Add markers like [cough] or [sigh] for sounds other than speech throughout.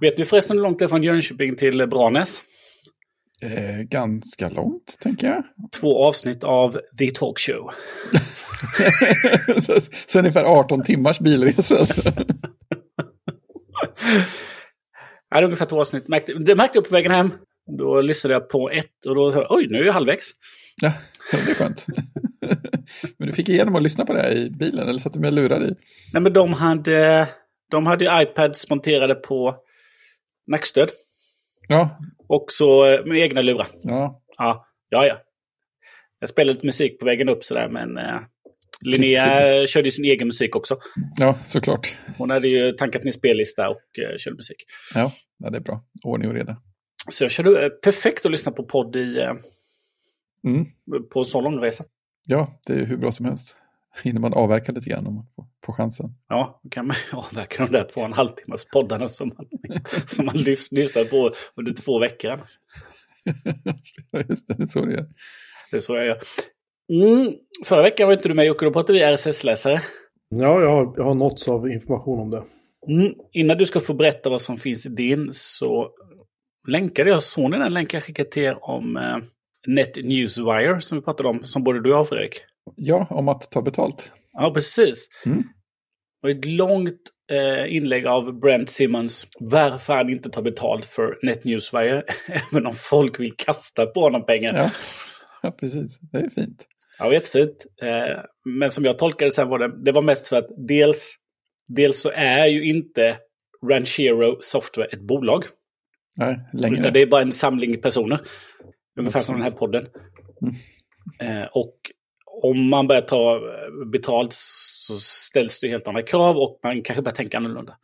Vet du förresten hur långt det är från Jönköping till Branäs? Eh, ganska långt, tänker jag. [laughs] Två avsnitt av The Talk Show. så, så ungefär 18 timmars bilresa. Alltså. [laughs] ja, ungefär två avsnitt. Det märkte jag på vägen hem. Då lyssnade jag på ett och då sa jag, oj, nu är jag halvvägs. Ja, det är skönt. [laughs] men du fick igenom att lyssna på det här i bilen, eller satt du med lurar i? Nej, men de hade, de hade iPads monterade på nackstöd. Ja. Och så eh, med egna lurar. Ja. Ja, ja. ja. Jag spelade lite musik på vägen upp sådär, men eh, Linnea körde ju sin egen musik också. Ja, såklart. Hon hade ju tankat ner spellista och eh, körde musik. Ja, ja, det är bra. Ordning och reda. Så jag körde eh, perfekt att lyssna på podd i, eh, mm. på en sån lång resa. Ja, det är hur bra som helst. Hinner man avverka lite grann om man får, får chansen. Ja, då kan man [laughs] avverka de där två och en halv timmas poddarna som man, [laughs] som man lyssnar på under två veckor. Annars. [laughs] Just det, det är så det är. Det är så jag gör. Mm. Förra veckan var inte du med Jocke, då pratade vi RSS-läsare. Ja, jag har, jag har nåtts av information om det. Mm. Innan du ska få berätta vad som finns i din så länkade jag, såg ni den länken jag skickade till er om eh, Net Newswire som vi pratade om, som både du och jag Fredrik? Ja, om att ta betalt. Ja, precis. Mm. Och ett långt eh, inlägg av Brent Simmons varför han inte tar betalt för Net Newswire, [laughs] även om folk vill kasta på honom pengar. Ja, ja precis. Det är fint. Ja, jättefint. Eh, men som jag tolkade sen var det, det var mest för att dels, dels så är ju inte Ranchero Software ett bolag. Nej, längre. Utan det är bara en samling personer. Ungefär som den här podden. Mm. Eh, och om man börjar ta eh, betalt så ställs det helt andra krav och man kanske börjar tänka annorlunda.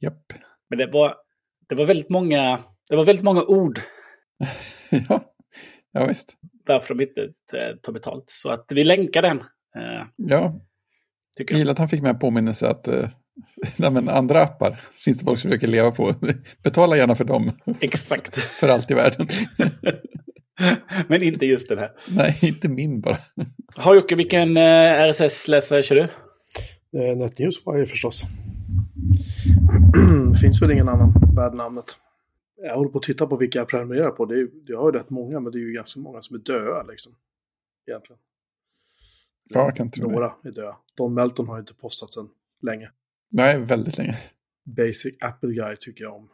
Japp. Men det var, det var väldigt många, det var väldigt många ord. [laughs] ja. ja, visst. Varför de inte tar betalt. Så att vi länkar den. Eh, ja. Tycker jag gillar att han fick med en påminnelse att eh, [laughs] nej, andra appar finns det folk som försöker leva på. [laughs] Betala gärna för dem. Exakt. för allt i världen. [laughs] Men inte just den här. Nej, inte min bara. Har Jocke, vilken eh, RSS-läsare kör du? Eh, NetNewsWire förstås. [clears throat] finns väl ingen annan värd namnet. Jag håller på att titta på vilka jag prenumererar på. Det är, jag har ju rätt många, men det är ju ganska många som är döda liksom. Egentligen. Ja, jag kan tro Några är döda. Don Melton har inte postat sedan länge. Nej, väldigt länge. Basic Apple Guy tycker jag om.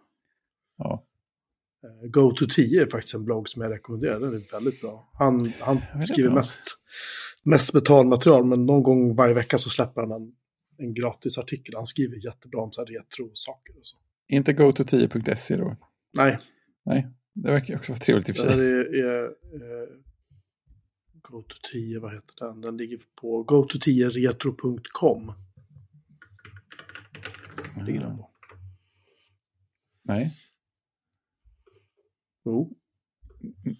Ja. Uh, Go to 10 är faktiskt en blogg som jag rekommenderar. Den är väldigt bra. Han, han skriver mest, mest betalmaterial, men någon gång varje vecka så släpper han en, en gratis artikel. Han skriver jättebra om så här retro-saker och så. Inte go10.se då? Nej. Nej, det verkar också vara trevligt i och för sig. Det är, är, är Go10, vad heter den? Den ligger på go10retro.com. Ligger den på. Nej. Jo.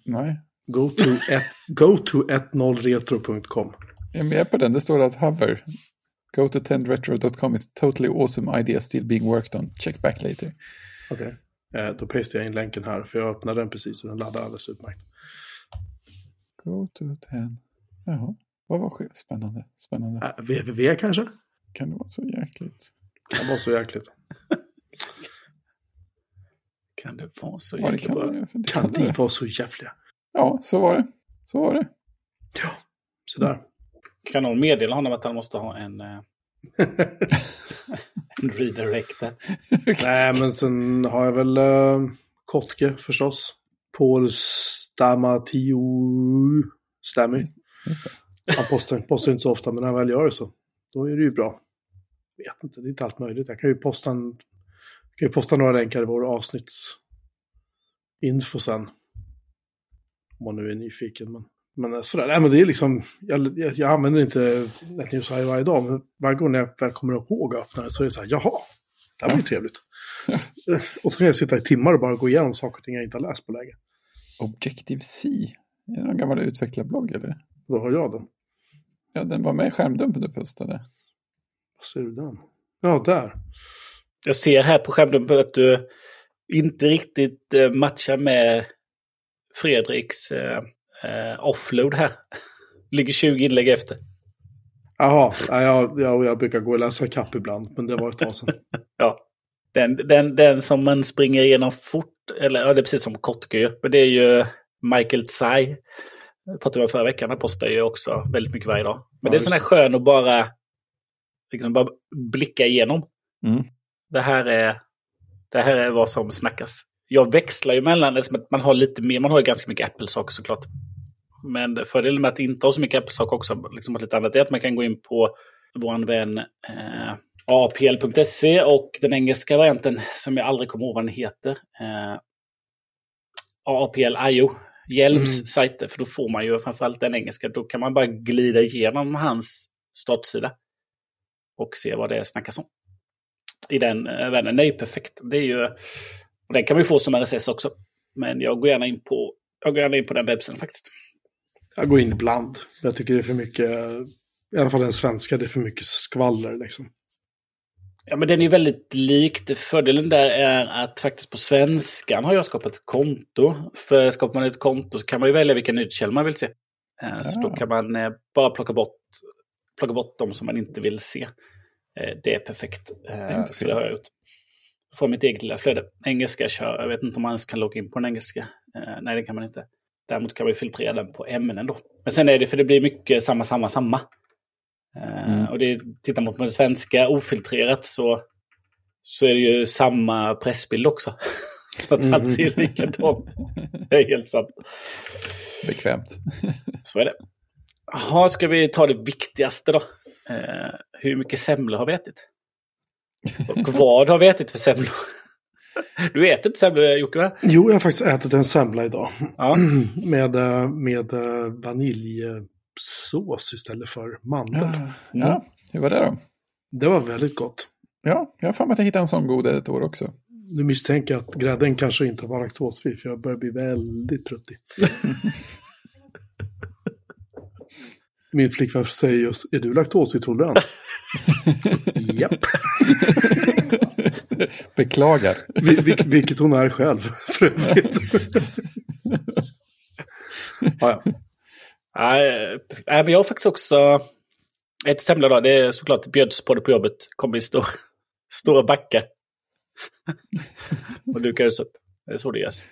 Nej. Go to, et, go to 10retro.com. Jag är med på den. Det står att hover. Go to 10retro.com is totally awesome idea still being worked on. Check back later. Okej. Okay. Eh, då pastar jag in länken här, för jag öppnade den precis och den laddar alldeles utmärkt. Go to 10. Jaha, vad var spännande. Spännande. Äh, www kanske? Kan det vara så jäkligt? Kan det vara så jäkligt? [laughs] kan det vara så ja? Kan, det, det kan det vara så jävliga? Ja, så var det. Så var det. Ja, sådär. Kan någon meddela honom att han måste ha en, [laughs] en redirect där? [laughs] Nej, men sen har jag väl uh, Kotke förstås. Paul Stamatio Stammy. Han postar, postar inte så ofta, men när han väl gör det så då är det ju bra. Jag vet inte, det är inte allt möjligt. Jag kan ju posta, en, kan ju posta några länkar i vår avsnittsinfo sen. Om man nu är nyfiken. Men, men sådär, nej men det är liksom, jag, jag, jag använder inte NetNews varje dag, men varje gång jag väl kommer ihåg att öppna det så är det så här, jaha, det här var ju trevligt. [laughs] och så kan jag sitta i timmar och bara gå igenom saker och ting jag inte har läst på läge. Objective-C? Är det någon gammal utvecklarblogg eller? Då har jag den. Ja, den var med i skärmdumpen du postade. Vad ser du den? Ja, där. Jag ser här på skärmdumpen att du inte riktigt matchar med Fredriks eh, offload här. [laughs] Ligger 20 inlägg efter. Jaha, jag, jag, jag brukar gå och läsa kapp ibland, men det var ett tag sedan. [laughs] ja. Den, den, den som man springer igenom fort, eller ja, det är precis som Kotkö, men det är ju Michael Tsai. Pratade vi om förra veckan, han postar ju också väldigt mycket varje dag. Men Ja, det är sån här skön att bara, liksom bara blicka igenom. Mm. Det här är, det här är vad som snackas. Jag växlar ju mellan, det är som att man har lite mer, man har ju ganska mycket Apple-saker såklart. Men fördelen med att inte ha så mycket Apple-saker också, liksom lite annat, är att man kan gå in på vår vän eh, apl.se och den engelska varianten som jag aldrig kommer ihåg vad den heter. Eh, APL.io. Hjelms Mm. sajter, för då får man ju framförallt den engelska. Då kan man bara glida igenom hans startsida och se vad det snackas om. I den eh, världen. Det är ju perfekt. Det är ju, och den kan man ju få som RSS också. Men jag går gärna in på, jag går gärna in på den webbsidan faktiskt. Jag går in ibland. Jag tycker det är för mycket, i alla fall den svenska, det är för mycket skvaller liksom. Ja, men den är väldigt likt. Fördelen där är att faktiskt på svenskan har jag skapat ett konto. För skapar man ett konto så kan man ju välja vilka nyhetskällor man vill se. Eh, Så Ah. då kan man eh, bara plocka bort, plocka bort de som man inte vill se. Eh, Det är perfekt. är inte Så fel. det har jag gjort. Från mitt eget lilla flöde. Engelska kör, jag vet inte om man ens kan logga in på den engelska. Eh, Nej, det kan man inte. Däremot kan man filtrera den på ämnen då. Men sen är det, för det blir mycket samma, samma, samma. Eh, Mm. Och det, tittar man på det svenska ofiltrerat så, så är det ju samma pressbild också. [laughs] att Mhm. allt ser likadant Det är helt sant. Bekvämt. Så är det. Jaha, ska vi ta det viktigaste då? Eh, hur mycket semlor har vi ätit? Och vad har vi ätit för semlor? [laughs] Du äter inte semlor Jocke va? Jo, jag har faktiskt ätit en semla idag. Ja. [clears throat] Med, eh, med eh, vaniljsås istället för mandel. Ja, ja, hur var det då? Det var väldigt gott. Ja, jag har för mig att jag hittade en sån god ett år också. Nu misstänker jag att grädden kanske inte var laktosfri, för jag börjar bli väldigt tröttig. [laughs] Min flickvän säger just, är du laktosintolerant? [laughs] Japp, [laughs] Beklagar. Vil- vil- vilket hon är själv för övrigt. [laughs] ja, ja. Nej, men jag har faktiskt också ett semla då. Det är såklart bjöds på det på jobbet. Kommer i stor, stora backar. och dukades upp. Det är så det görs.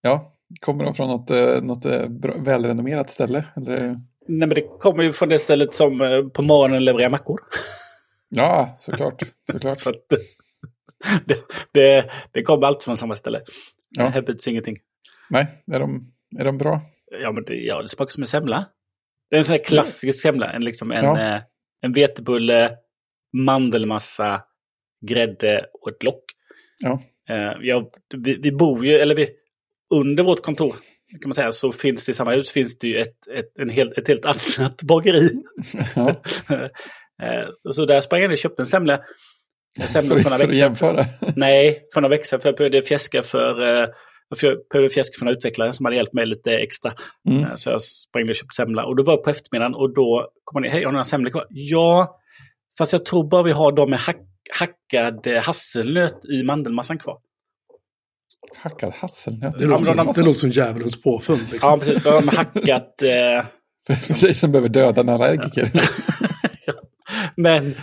Ja, kommer de från något, eh, något eh, bra, välrenommerat ställe? Eller? Nej, men det kommer ju från det stället som eh, på morgonen levererar mackor. Ja, såklart. såklart. Så att, [laughs] det, det, det kommer alltid från samma ställe. Ja. Här byts ingenting. Nej, är de, är de bra? Ja, men det, ja, det smakar som en semla. Det är en sån här klassisk semla. En, liksom en, Ja. eh, en vetebulle, mandelmassa, grädde och ett lock. Ja. Eh, ja, vi, vi bor ju, eller vi, under vårt kontor kan man säga, så finns det i samma hus finns det ju ett, ett, en hel, ett helt annat [laughs] bageri. ja. [laughs] Eh, så där sprang jag ner och köpte en semla. En semla För, för för att jämföra. [laughs] Nej, för några veckor sedan. För jag behövde fjäska för, eh, för jag behövde fjäska för några utvecklare som hade hjälpt mig lite extra. Mm. Eh, Så jag sprang och köpte semla. Och då var jag på eftermiddagen och då kom man ner. Hej, har du några semlor kvar? Ja, fast jag tror bara vi har dem med hack, hackad hasselnöt i mandelmassan kvar. Hackad hasselnöt. Det, låter Ja, som, de- det låter som djävulens påfund. Ja, Liksom. precis. De har hackat... Eh, [laughs] För, för dig som behöver döda en allergiker. [laughs] men...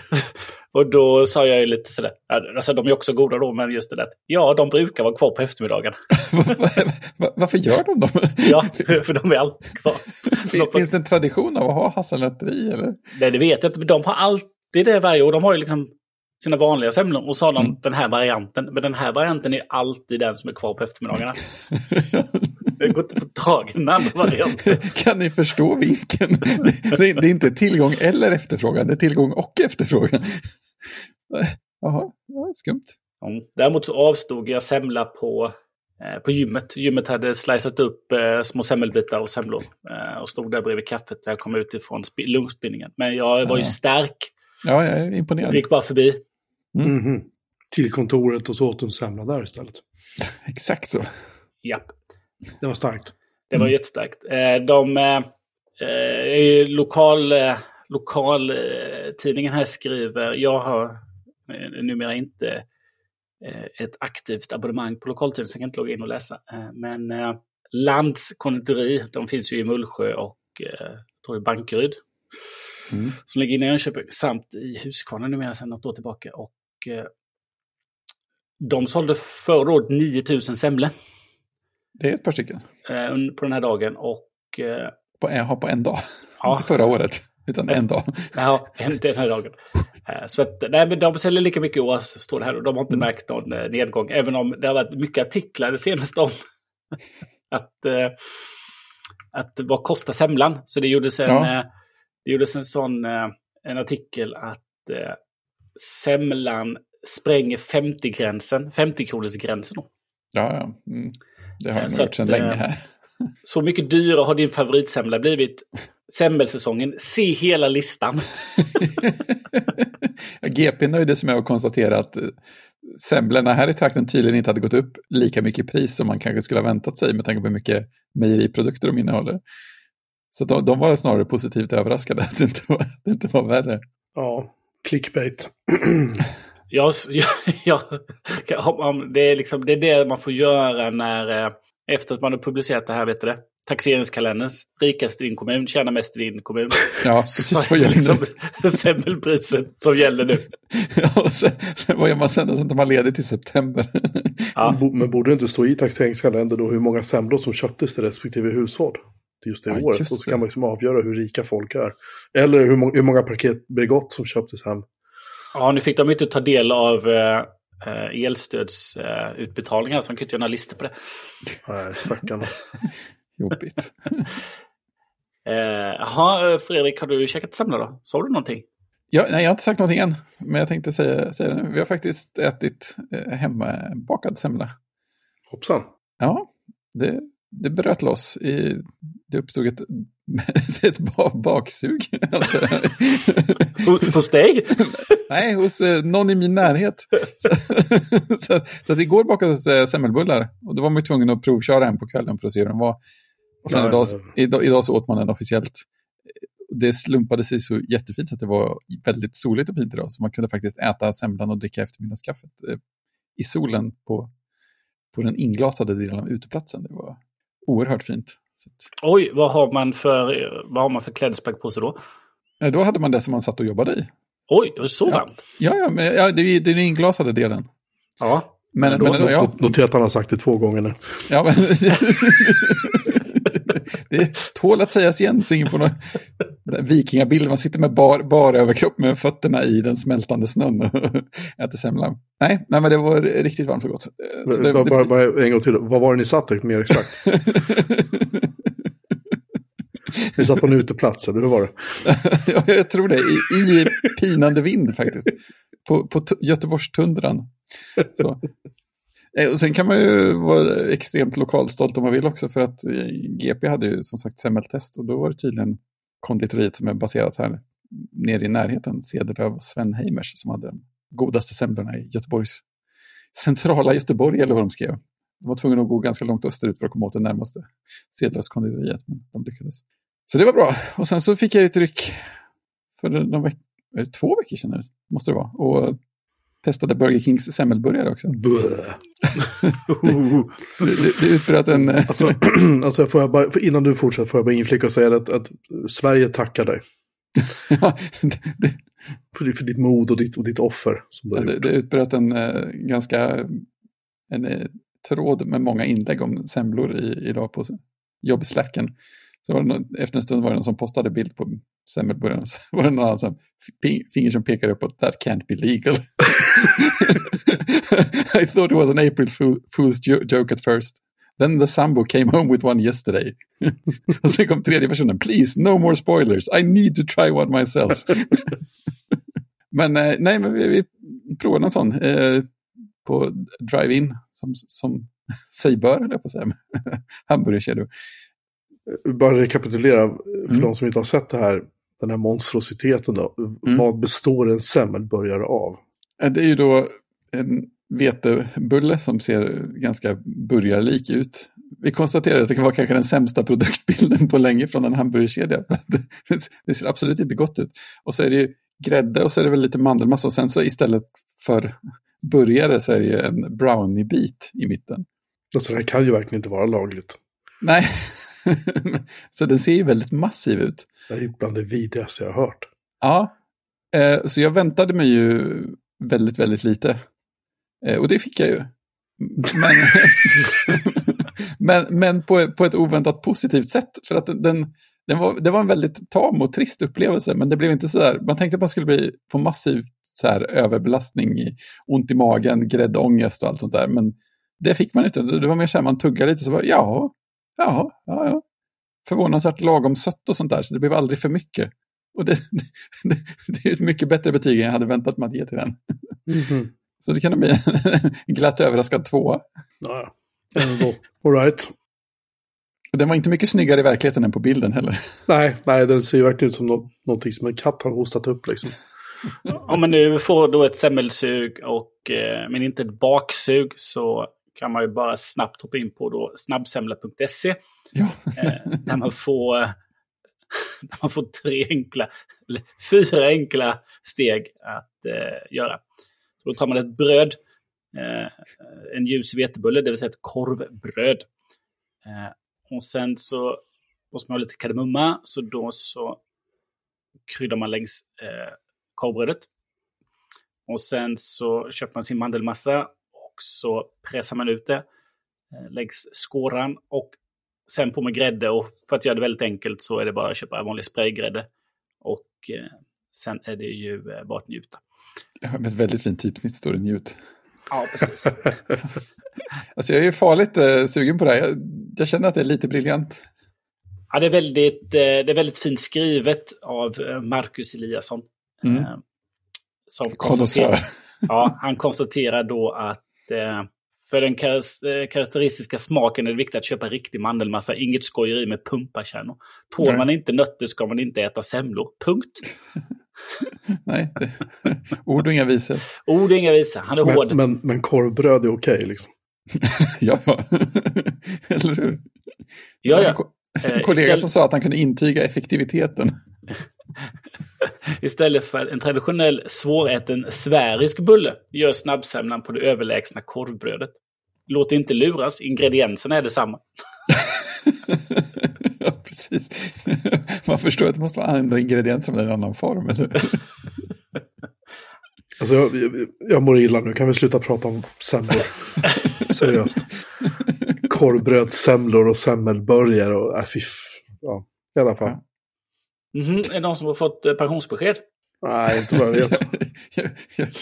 Och då sa jag ju lite sådär, ja, alltså de är också goda då, men just det där. Ja, de brukar vara kvar på eftermiddagen. [laughs] Va- Varför gör de dem? Ja, för de är alltid kvar. Fin- Finns det en tradition av att ha hasselnötter i? Eller? Nej, det vet jag inte. Men de har alltid det varje år. De har ju liksom sina vanliga semlor. Och så har de Mm. den här varianten. Men den här varianten är alltid den som är kvar på eftermiddagarna. [laughs] Det går inte att få tag i den andra varianten. Kan ni förstå vinkeln? Det, är inte tillgång eller efterfrågan, det är tillgång och efterfrågan. Jaha, ja, skumt. Mm. Däremot så avstod jag semla på, eh, på gymmet. Gymmet hade slicat upp eh, små semmelbitar och semlor. Eh, och stod där bredvid kaffet när jag kom ut ifrån sp- lungspinningen. Men jag var ju Ja. stark. Ja, jag är Jag imponerad. gick bara förbi. Mhm. Till kontoret och så åt du en semla där istället. [laughs] Exakt så. Japp. Det var starkt. Det var Mm. jättestarkt. Eh, De eh, eh, är ju lokal, eh, lokal eh, tidningen här skriver, jag har numera inte ett aktivt abonnemang på lokaltidningen så jag kan inte logga in och läsa. Men Lands konditori, de finns ju i Mullsjö och jag tror är Bankeryd. Mm. Som ligger inne i Jönköping samt i Huskvarna numera sedan något år tillbaka. Och de sålde förra året 9000 semlor. Det är ett par stycken. Eh, på den här dagen. Och, eh, på, en, på en dag. Ja. Inte förra året, utan en dag. Ja, [laughs] inte den här dagen. Eh, så att, nej, men de säljer lika mycket i år, står det här. Och de har inte mm. märkt någon eh, nedgång. Även om det har varit mycket artiklar det senaste om [laughs] att, eh, att vad kostar semlan. Så det gjordes en, ja. det gjordes en sån en artikel att semlan spränger 50-gränsen, 50-kronorsgränsen. Ja, ja. Mm. det har den gjort sedan länge här. Så mycket dyrare har din favoritsemla blivit semmelsäsongen. Se hela listan. [laughs] GP nöjde sig med att konstatera att eh, semlorna här i trakten tydligen inte hade gått upp lika mycket i pris som man kanske skulle ha väntat sig med tanke på hur mycket mejeriprodukter de innehåller. Så de, de var snarare positivt överraskade att det inte var, det inte var värre. Ja, clickbait. [clears throat] [laughs] ja, ja, ja, det, är liksom, det är det man får göra när, eh, efter att man har publicerat det här, vet du det? taxeringskalendern. Rikast i din kommun tjänar mest i din kommun. [laughs] Ja, precis. Vad gäller liksom semmelpriset [laughs] som gäller nu. ja, och sen, vad gör man sen? Sen tar man ledigt till september. ja. Men borde det inte stå i taxeringskalendern då hur många semlor som köptes till respektive hushåll? Just det ja, året. Just och så kan man liksom avgöra hur rika folk är. Eller hur, må hur många paket Bregott som köptes hem. Ja, nu fick de inte ta del av eh, elstödsutbetalningar, uh, så de kunde inte göra några listor på det. Nej, stackarna. [laughs] Jobbigt. [laughs] Eh, jaha, eh, Fredrik, har du käkat semla då? Sa du någonting? Ja, nej, jag har inte sagt någonting än, men jag tänkte säga, säga det nu. Vi har faktiskt ätit eh, hemmabakad semla. Hoppsan. Ja, det, det bröt loss. I, det uppstod ett, [laughs] ett baksug. hos, dig? [laughs] Nej, hos eh, någon i min närhet. så, [laughs] så, så att igår bakades eh, semmelbullar och då var man tvungen att provköra en på kvällen för att se hur den var. Och sen idag, idag, idag så åt man den officiellt. Det slumpade sig så jättefint att det var väldigt soligt och fint idag, så man kunde faktiskt äta semlan och dricka eftermiddagskaffet eh, i solen på, på den inglasade delen av uteplatsen. Det var oerhört fint. Oj, vad har man för, vad har man för klädesplagg på sig då? Då hade man det som man satt och jobbade i. Oj, det var så varmt? Ja, ja, men, ja det, är, det är den inglasade delen. Ja. Men, men, men, ja. Notera att han har sagt det två gånger nu. Ja, men... [laughs] det tål att sägas igen så ingen får någon vikingabild. Man sitter med bar, bar överkropp med fötterna i den smältande snön och [laughs] äter semla. Nej, nej, men det var riktigt varmt och gott. Så det, bara, bara, en gång till, vad var det ni satt mer exakt? [laughs] Ni satt på en uteplats, eller hur var det? [laughs] ja, jag tror det. I, i pinande vind faktiskt. På, på Göteborgstundran. Så. Eh, och sen kan man ju vara extremt lokalstolt om man vill också för att eh, GP hade ju som sagt semmeltest och då var det tydligen konditoriet som är baserat här nere i närheten, Cederlöv och Svenheimers som hade de godaste semlorna i Göteborgs centrala Göteborg eller vad de skrev. De var tvungna att gå ganska långt österut för att komma åt det närmaste Cederlövskonditoriet, men de lyckades. Så det var bra. Och sen så fick jag ett ryck för någon veck två veckor sedan, måste det vara. Och testade Burger Kings semmelburgare också. [laughs] det, det, det utbröt en... Eh, alltså, [clears throat] alltså får jag bara, innan du fortsätter får jag bara inflika och säga att, att Sverige tackar dig. [laughs] det, för, för ditt mod och ditt, och ditt offer. Som ja, det, det utbröt en uh, ganska en, uh, tråd med många inlägg om semlor i, idag på jobbsläcken. Så var det någon, efter en stund var det någon som postade bild på semmelburgaren. Så var det någon annan som finger som pekade uppåt. That can't be legal. [laughs] I thought it was an April Fool's joke at first. Then the Sambo came home with one yesterday. [laughs] och sen kom tredje personen. Please, no more spoilers. I need to try one myself. [laughs] men eh, nej, men vi, vi provade en sån eh, på drive-in som, som sig bör, eller på att säga. Hamburgerkedjor bara rekapitulera för mm. de som inte har sett det här, den här monstrositeten då. Mm. Vad består en semmelburgare av? Det är ju då en vetebulle som ser ganska burgarlik ut. Vi konstaterade att det var kanske den sämsta produktbilden på länge från en hamburgerkedja. [laughs] det ser absolut inte gott ut. Och så är det ju grädde och så är det väl lite mandelmassa och sen så istället för burgare så är det ju en brownie-bit i mitten. Alltså det här kan ju verkligen inte vara lagligt. Nej, [laughs] så den ser ju väldigt massiv ut. Det är bland det vidrigaste jag har hört. Ja, eh, så jag väntade mig ju väldigt, väldigt lite. Eh, och det fick jag ju. Men, [laughs] men, men på, på ett oväntat positivt sätt. För att den, den var, det var en väldigt tam och trist upplevelse, men det blev inte så där. Man tänkte att man skulle bli, få massiv så här, överbelastning, ont i magen, gräddångest och allt sånt där. Men det fick man inte. Det var mer så här, man tuggade lite så bara, ja, ja, ja, ja. Förvånansvärt lagom sött och sånt där, så det blev aldrig för mycket. Och det, [laughs] det, det är ett mycket bättre betyg än jag hade väntat mig att ge till den. Mm -hmm. Så det kan bli en [laughs] glatt överraskad tvåa. Ja, ändå. All right. Den var inte mycket snyggare i verkligheten än på bilden heller. Nej, nej den ser ju verkligen ut som något, någonting som en katt har hostat upp liksom. Om man nu får då ett semmelsug och, eh, men inte ett baksug så kan man ju bara snabbt hoppa in på då snabbsemla.se. Ja. eh, där man får, [laughs] där man får tre enkla, fyra enkla steg att eh, göra. Så då tar man ett bröd, eh, en ljus vetebulle, det vill säga ett korvbröd. Eh, och sen så måste man ha lite kardemumma, så då så kryddar man längs eh, korvbrödet. Och sen så köper man sin mandelmassa så pressar man ut det eh, längs skåran och sen på med grädde. Och för att göra det väldigt enkelt så är det bara att köpa vanlig spraygrädde. Och eh, sen är det ju eh, bara att njuta. Med ett väldigt fint typsnitt står det njut. Ja, precis. [laughs] alltså jag är ju farligt eh, sugen på det här. Jag, jag, känner att det är lite briljant. Ja, det är väldigt, eh, det är väldigt fint skrivet av Marcus Eliasson. Mm. Eh, som konstaterar, ja, han konstaterar då att för den eh, karaktäristiska smaken är det viktigt att köpa riktig mandelmassa, inget skojeri med pumpakärnor. Tål man inte nötter ska man inte äta semlor. Punkt. [laughs] Nej, det, ord och inga visor. Ord och inga visor, han är men, hård. Men, men korvbröd är okej okay, liksom? [laughs] ja, [laughs] eller hur? Ja, ja. En eh, kollega istället... som sa att han kunde intyga effektiviteten. [laughs] Istället för en traditionell svåräten sfärisk bulle gör snabbsemlan på det överlägsna korvbrödet. Låt inte luras, ingredienserna är detsamma. [laughs] ja, precis. [laughs] Man förstår att det måste vara andra ingredienser med en annan form, eller Alltså, jag, jag mår illa nu. Kan vi sluta prata om semlor? Seriöst. Korvbröd, semlor och semmelburgare. Och, äh, ja, i alla fall. Mm -hmm. Är det någon som har fått eh, pensionsbesked? Nej, inte vad jag vet.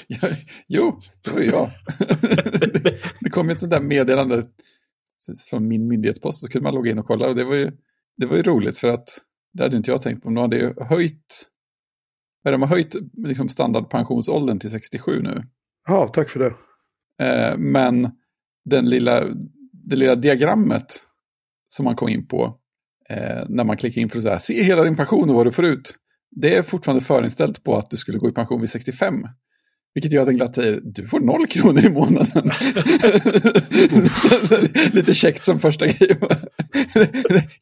[laughs] jo, det var jag. [laughs] det kom ett sånt där meddelande från min myndighetspost. Så kunde man logga in och kolla. Och det var ju, det var ju roligt för att det hade inte jag tänkt på. De hade ju höjt, de har höjt liksom standardpensionsåldern till 67 nu. Ja, tack för det. Eh, men den lilla, det lilla diagrammet som man kom in på eh, när man klickar in för att säga, se hela din pension och vad du får ut. Det är fortfarande förinställt på att du skulle gå i pension vid 65. Vilket gör att den glatt säger, du får noll kronor i månaden. [laughs] Lite käckt som första grej.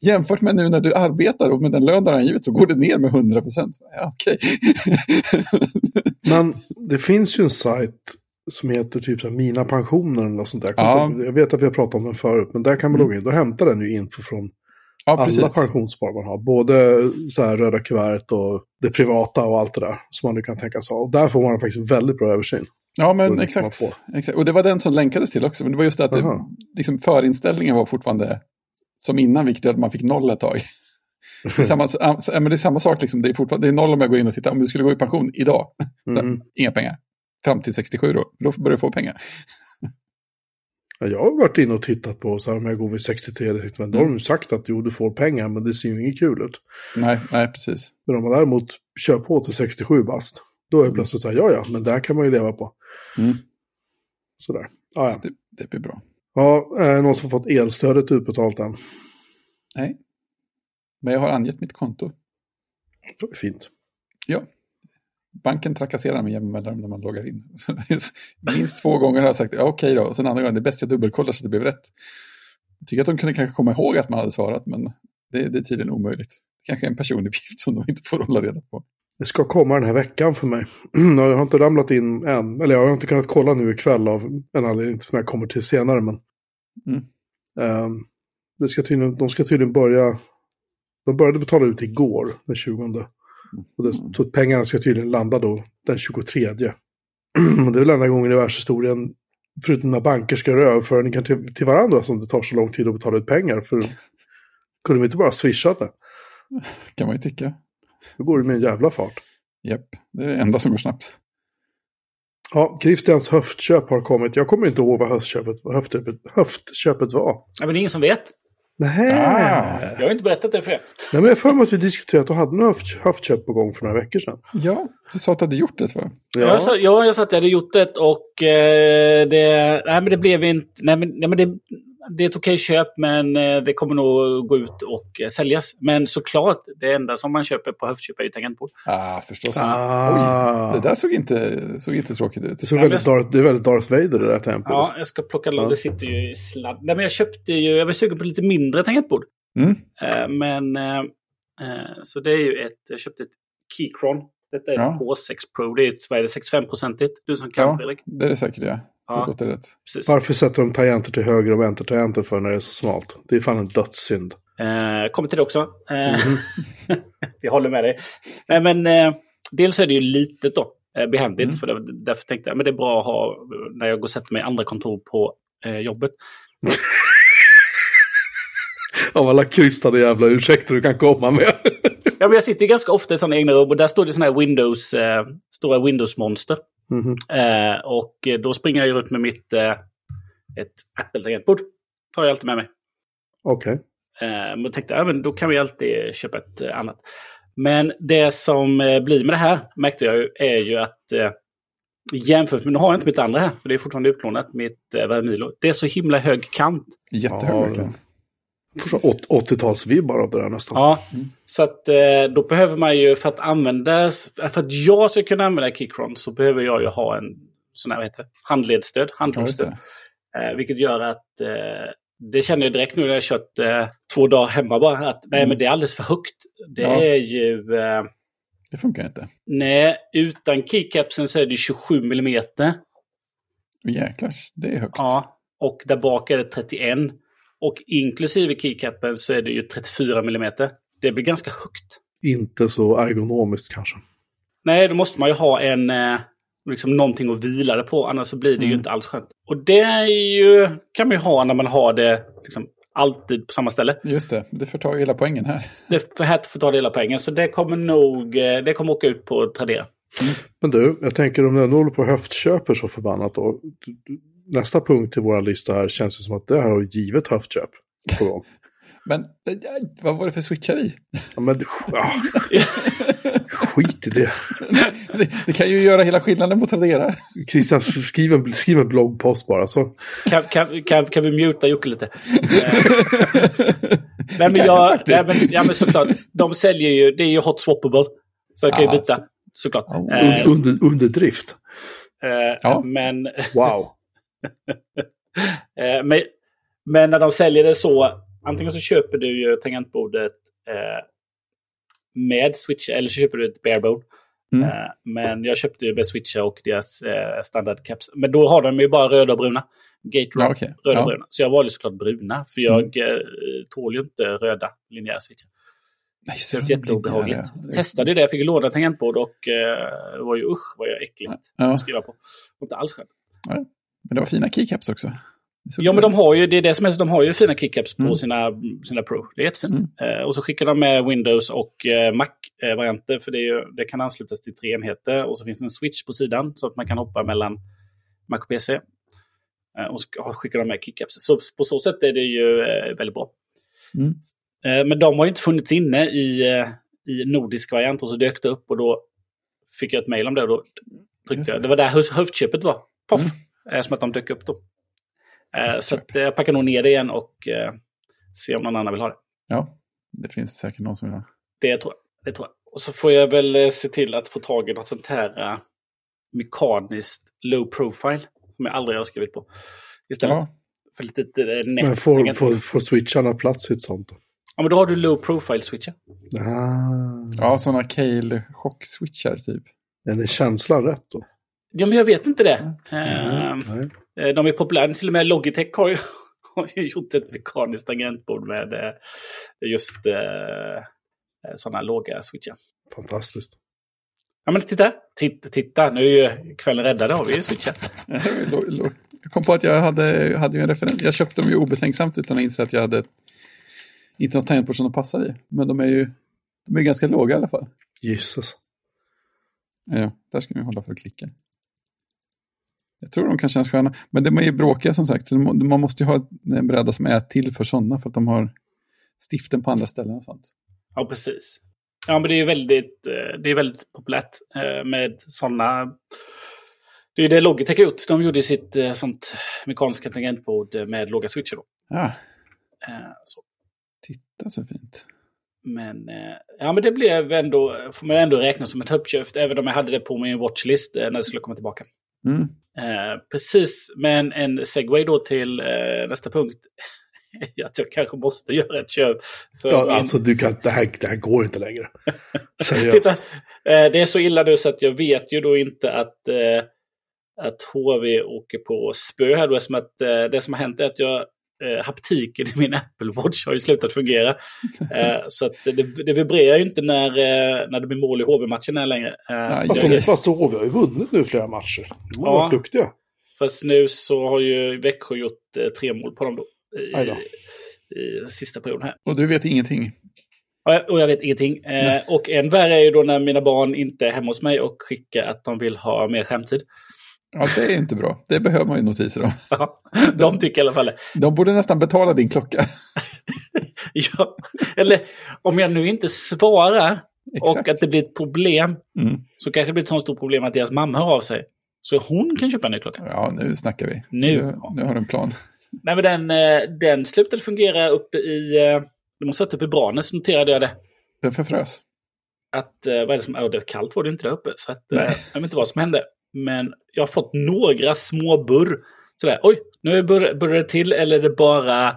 [laughs] Jämfört med nu när du arbetar och med den lön du har angivit så går det ner med 100 procent. Ja, okay. Men det finns ju en sajt som heter typ så Mina pensioner eller något sånt där. Ja. Jag vet att vi har pratat om den förut, men där kan man mm. logga in. Då hämtar den ju info från Ja, alla pensionsspar man har. Både så här röda kuvertet och det privata och allt det där som man nu kan tänka sig Och där får man faktiskt väldigt bra översyn. Ja, men exakt. exakt. Och det var den som länkades till också. Men det var just det att det, liksom förinställningen var fortfarande som innan, vilket att man fick noll ett tag. Det är samma, men det är samma sak, liksom. det, är fortfarande, det är noll om jag går in och tittar. Om du skulle gå i pension idag, mm. [laughs] inga pengar. Fram till 67 då, då börjar du få pengar. Jag har varit inne och tittat på så här om jag går vid 63, men då har de mm. sagt att jo, du får pengar, men det ser ju inget kul ut. Nej, nej, precis. Men om man däremot kör på till 67 bast, då är det mm. plötsligt så här, ja, ja, men där kan man ju leva på. Mm. Sådär. Ah, ja. det, det blir bra. Ja, är det någon som fått elstödet utbetalt än? Nej. Men jag har angett mitt konto. Det är fint. Ja banken trakasserar med jämna mellanrum när man loggar in. Minst två gånger har jag sagt, ja, okej då, och sen andra gången, det är bäst jag dubbelkollar så att det blev rätt. Jag tycker att de kunde kanske komma ihåg att man hade svarat, men det, det är tydligen omöjligt. Det kanske är en personuppgift som de inte får hålla reda på. Det ska komma den här veckan för mig. [clears throat] Jag har inte ramlat in än, eller jag har inte kunnat kolla nu ikväll av en anledning som jag kommer till senare. Men mm. um, det ska tydligen, de ska tydligen börja, de började betala ut igår, den 20. Och det, pengarna ska tydligen landa då den 23. [clears throat] det är väl enda gången i världshistorien förutom när banker ska göra överföringar till, till varandra som det tar så lång tid att betala ut pengar. För kunde de inte bara swisha det? [laughs] Kan man ju tycka. Då går det med en jävla fart. Japp, det är det enda som går snabbt. Ja, Christians höftköp har kommit. Jag kommer inte ihåg vad höftköpet, höftköpet, höftköpet var. Ja, men det är ingen som vet. Nej. Ah. Jag har inte berättat det för er. Nej, men jag har för mig att vi diskuterat att du hade en höft, höftköp på gång för några veckor sedan. Ja, du sa att du hade gjort det va? Jag, sa, ja, jag sa att jag hade gjort det och eh, det, nej, men det blev inte... Nej, men, nej, men det, det är ett okej köp men eh, det kommer nog gå ut och eh, säljas. Men såklart, det enda som man köper på höftköp är ju tangentbord. Ah, förstås. Ah. Oj, det där såg inte, såg inte tråkigt ut. Det, såg Ja, väldigt men- Darth, det är väldigt Darth Vader det där tempot. Ja, jag ska plocka loss. Ja. Det sitter ju i sladd. Nej, men jag köpte ju... Jag var sugen på lite mindre tangentbord. Mm. Eh, men... Så det är ju ett... Jag köpte ett Keychron. Detta är ett Ja. K6 Pro. Det är ett, vad är det, 65-procentigt. Du som kan, Ja, Fredrik. det är det säkert ja. Det Ja. låter rätt. Precis. Varför sätter de tangenter till höger och vänstertangenter för när det är så smalt? Det är fan en dödssynd. Eh, kommer till det också. Eh, [laughs] jag håller med dig. Nej, men eh, dels är det ju litet då. Eh, behändigt. Mm. För det, därför tänkte jag men det är bra att ha när jag går och sätter mig i andra kontor på eh, jobbet. [laughs] Av alla krystade jävla ursäkter du kan komma med. [laughs] Ja, men jag sitter ju ganska ofta i sådana egna rum och där står det sådana här Windows, eh, stora Windows-monster. Mhm. Eh, och då springer jag ju ut med mitt eh, ett Apple-tangentbord. Tar jag alltid med mig. Okej. Eh, men tänkte, ja, men då kan vi alltid köpa ett eh, annat. Men det som eh, blir med det här, märkte jag ju, är ju att eh, jämfört med, nu har jag inte mitt andra här, för det är fortfarande utlånat, mitt eh, Vermilo. Det är så himla hög kant. Jättehög Ja. Får så åt- 80-talsvibbar av det där nästan. Ja, så att eh, då behöver man ju för att använda, för att jag ska kunna använda Keychron så behöver jag ju ha en sån här, vad heter det, handledsstöd, handledsstöd. Eh, vilket gör att eh, det känner jag direkt nu när jag har kört eh, två dagar hemma bara. Att nej, men det är alldeles för högt. Det Ja. är ju... Eh, det funkar inte. nej, utan keycapsen så är det 27 millimeter. Jäklar, det är högt. Ja, och där bak är det 31. Och inklusive keycapen så är det ju 34 millimeter. Det blir ganska högt. Inte så ergonomiskt kanske. Nej, då måste man ju ha en... Eh, liksom någonting att vila det på, annars så blir det ju Mm. inte alls skönt. Och det är ju, kan man ju ha när man har det liksom, alltid på samma ställe. Just det, det förtar ju hela poängen här. Det för här får ta hela pengen. Så det kommer nog eh, det kommer åka ut på Tradera. Men du, jag tänker om du ändå håller på och höftköper så förbannat då. Nästa punkt i våra lista här känns det som att det här har givet höftköp på gång. [laughs] Men eh, vad var det för switchar i? Ja, men ah, skit i det. [laughs] Det, det kan ju göra hela skillnaden mot Tradera. Christian, skriv en, skriv en bloggpost bara. Så. Kan, kan, kan, kan vi muta Jocke lite? [laughs] Nej, men jag, nej, men, ja, men såklart. De säljer ju, det är ju hot swappable. Så jag kan ju byta. så- Såklart. Ja, Un, under, under drift. eh, Ja. Men, Wow. [laughs] eh, men, men när de säljer det så, antingen så köper du ju tangentbordet eh, med switch eller så köper du ett barebone. Mm. Eh, men jag köpte ju med switcher och deras eh, standard caps. Men då har de ju bara röda och bruna. Gate Ja, okej. röda Ja. och bruna. Så jag valde såklart bruna, för jag eh, tål ju inte röda linjära switchar. Nej, Det känns jätteobehagligt. det- Testade det, jag fick låna tangentbord och eh, var ju usch vad jag äckligt Ja. att skriva på. Det var inte alls skönt. Men det var fina keycaps också. Ja, men de har ju, det är det som är de har ju fina keycaps på Mm. sina, sina Pro. Det är jättefint. Eh, och så skickar de med Windows och eh, Mac-varianter, för det, ju, det kan anslutas till tre enheter. Och så finns det en switch på sidan, så att man kan hoppa mellan Mac och PC. Eh, och så skickar de med keycaps. Så på så sätt är det ju eh, väldigt bra. Mm. Eh, men de har ju inte funnits inne i, eh, i nordisk variant, och så dök det upp och då fick jag ett mejl om det. Och då tryckte det. jag. Det var där höf- höftköpet var. Poff! Eh, som att de dök upp då. Eh, så att, eh, jag packar nog ner det igen och eh, ser om någon annan vill ha det. Ja, det finns säkert någon som vill ha. Det tror jag. Det tror jag. Och så får jag väl eh, se till att få tag i något sånt här eh, mekaniskt low profile. Som jag aldrig har skrivit på. Istället. Ja, För lite eh, nätt. Men får, får, får switcharna plats i ett sånt? Ja, men då har du low profile switcher. Ah. ja sådana Cale chock-switchar typ. Men är känslan rätt då? Ja, men jag vet inte det. Eh, Nej. Eh, De är populära. Till och med Logitech har ju, [laughs] har ju gjort ett mekaniskt tangentbord med eh, just eh, sådana låga switchar. Fantastiskt. Ja men titta, titta, titta. nu är ju kvällen räddad, har vi ju lo- [laughs] Jag kom på att jag hade, hade ju en referens. Jag köpte dem ju obetänksamt utan att inse att jag hade inte något tangentbord som de passar i. Men de är ju de är ganska låga i alla fall. Jesus. Ja, där ska vi hålla för att klicka. Jag tror de kan kännas sköna. Men de är ju bråkiga som sagt. Så man måste ju ha en bräda som är till för sådana. För att de har stiften på andra ställen och sånt. Ja, precis. Ja, men det är väldigt, eh, det är väldigt populärt eh, med sådana. Det är det Logitech har gjort. De gjorde sitt eh, sånt mekaniska tangentbord med låga switcher. Då. Ja. Så. Titta så fint. Men, ja, men det blev ändå, får man ändå räkna som ett uppköp, även om jag hade det på min watchlist när det skulle komma tillbaka. Mm. Eh, precis, men en segway då till eh, nästa punkt. [laughs] att jag kanske måste göra ett köp. För ja, alltså du kan, det, här, det här går inte längre. [laughs] Titta, eh, det är så illa nu så att jag vet ju då inte att, eh, att HV åker på spö här då. Eftersom att eh, det som har hänt är att jag eh, haptiken i min Apple Watch har ju slutat fungera. Eh, så att det, det vibrerar ju inte när, eh, när det blir mål i HV-matchen längre. Eh, fast, de, fast HV har ju vunnit nu flera matcher. De har ja, varit duktiga. Fast nu så har ju Växjö gjort eh, tre mål på dem då. I, i sista perioden här. Och du vet ingenting? Och jag vet ingenting. Eh, och än värre är ju då när mina barn inte är hemma hos mig och skickar att de vill ha mer skärmtid. Ja, det är inte bra. Det behöver man ju notiser om. Ja, de tycker i alla fall De borde nästan betala din klocka. [laughs] ja, eller om jag nu inte svarar Exakt. och att det blir ett problem mm. så kanske det blir ett sånt stort problem att deras mamma hör av sig. Så hon kan köpa en ny klocka. Ja, nu snackar vi. Nu, nu, nu har du en plan. Nej, men den, eh, den slutade fungera uppe i... Eh, det måste ha varit uppe i Branäs, noterade jag det. Den förfrös. Att, eh, vad är det som, oh, det kallt var det inte där uppe. Så att, Nej. jag vet inte vad som hände. Men jag har fått några små burr. Sådär, oj, nu börjar det till eller är det bara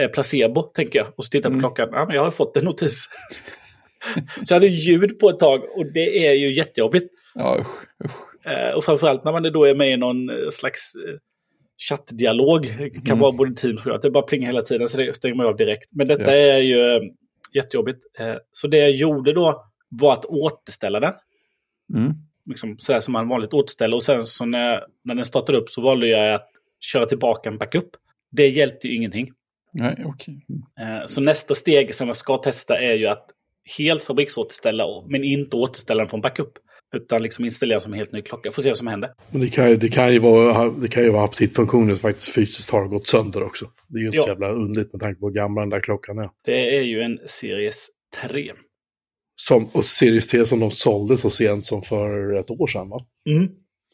eh, placebo, tänker jag. Och så tittar jag på mm. klockan, ja men jag har fått en notis. [laughs] så jag hade ljud på ett tag och det är ju jättejobbigt. Ja, usch, usch. Eh, och framförallt när man då är med i någon eh, slags eh, chattdialog. kan mm. vara både Teams och att det bara plingar hela tiden så det stänger man av direkt. Men detta ja. är ju eh, jättejobbigt. Så det jag gjorde då var att återställa den. Mm liksom, sådär som man vanligt återställer. Och sen så när, när den startade upp så valde jag att köra tillbaka en backup. Det hjälpte ju ingenting. Nej, okay. Mm. Så nästa steg som jag ska testa är ju att helt fabriksåterställa, men inte återställa den från backup. Utan liksom installera som en helt ny klocka. Får se vad som händer. Men det kan, det kan ju vara, det kan ju vara aptitfunktionen som faktiskt fysiskt har gått sönder också. Det är ju inte ja. så jävla underligt med tanke på hur gammal den där klockan är. Det är ju en Series 3. Som, och Series 3 som de sålde så sent som för ett år sedan va? Mm.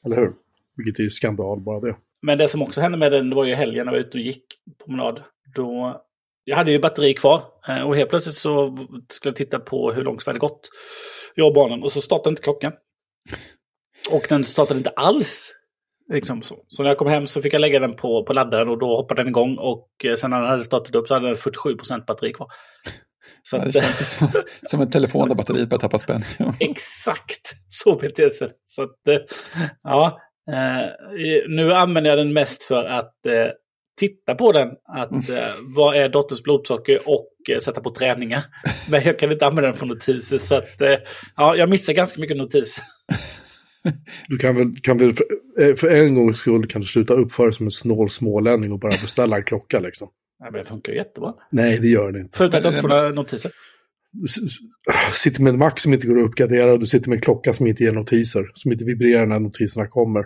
Eller hur? Vilket är ju skandal bara det. Men det som också hände med den, det var ju helgen när jag var ute och gick promenad. Då, jag hade ju batteri kvar eh, och helt plötsligt så skulle jag titta på hur långt vi hade gått. Jag och barnen och så startade inte klockan. Och den startade inte alls. Liksom så. så när jag kom hem så fick jag lägga den på, på laddaren och då hoppade den igång. Och eh, sen när den hade startat upp så hade den 47% batteri kvar. Så att, det känns som, [laughs] som en telefon där batteriet börjar tappa spänning. [laughs] Exakt, så beter sig. Så att, eh, ja, eh, nu använder jag den mest för att eh, titta på den. Att, mm. vad är dotters blodsocker och sätta på träningar. [laughs] Men jag kan inte använda den för notiser. Så att, ja, jag missar ganska mycket notiser. Du kan väl, kan väl för, för en gångs skull kan du sluta uppföra som en snål smålänning och bara beställa en klocka liksom. Nej, men det funkar jättebra. Nej, det gör det inte. Förutom att jag inte får några notiser. Du sitter med en Mac som inte går att uppgradera och du sitter med en klocka som inte ger notiser. Som inte vibrerar när notiserna kommer.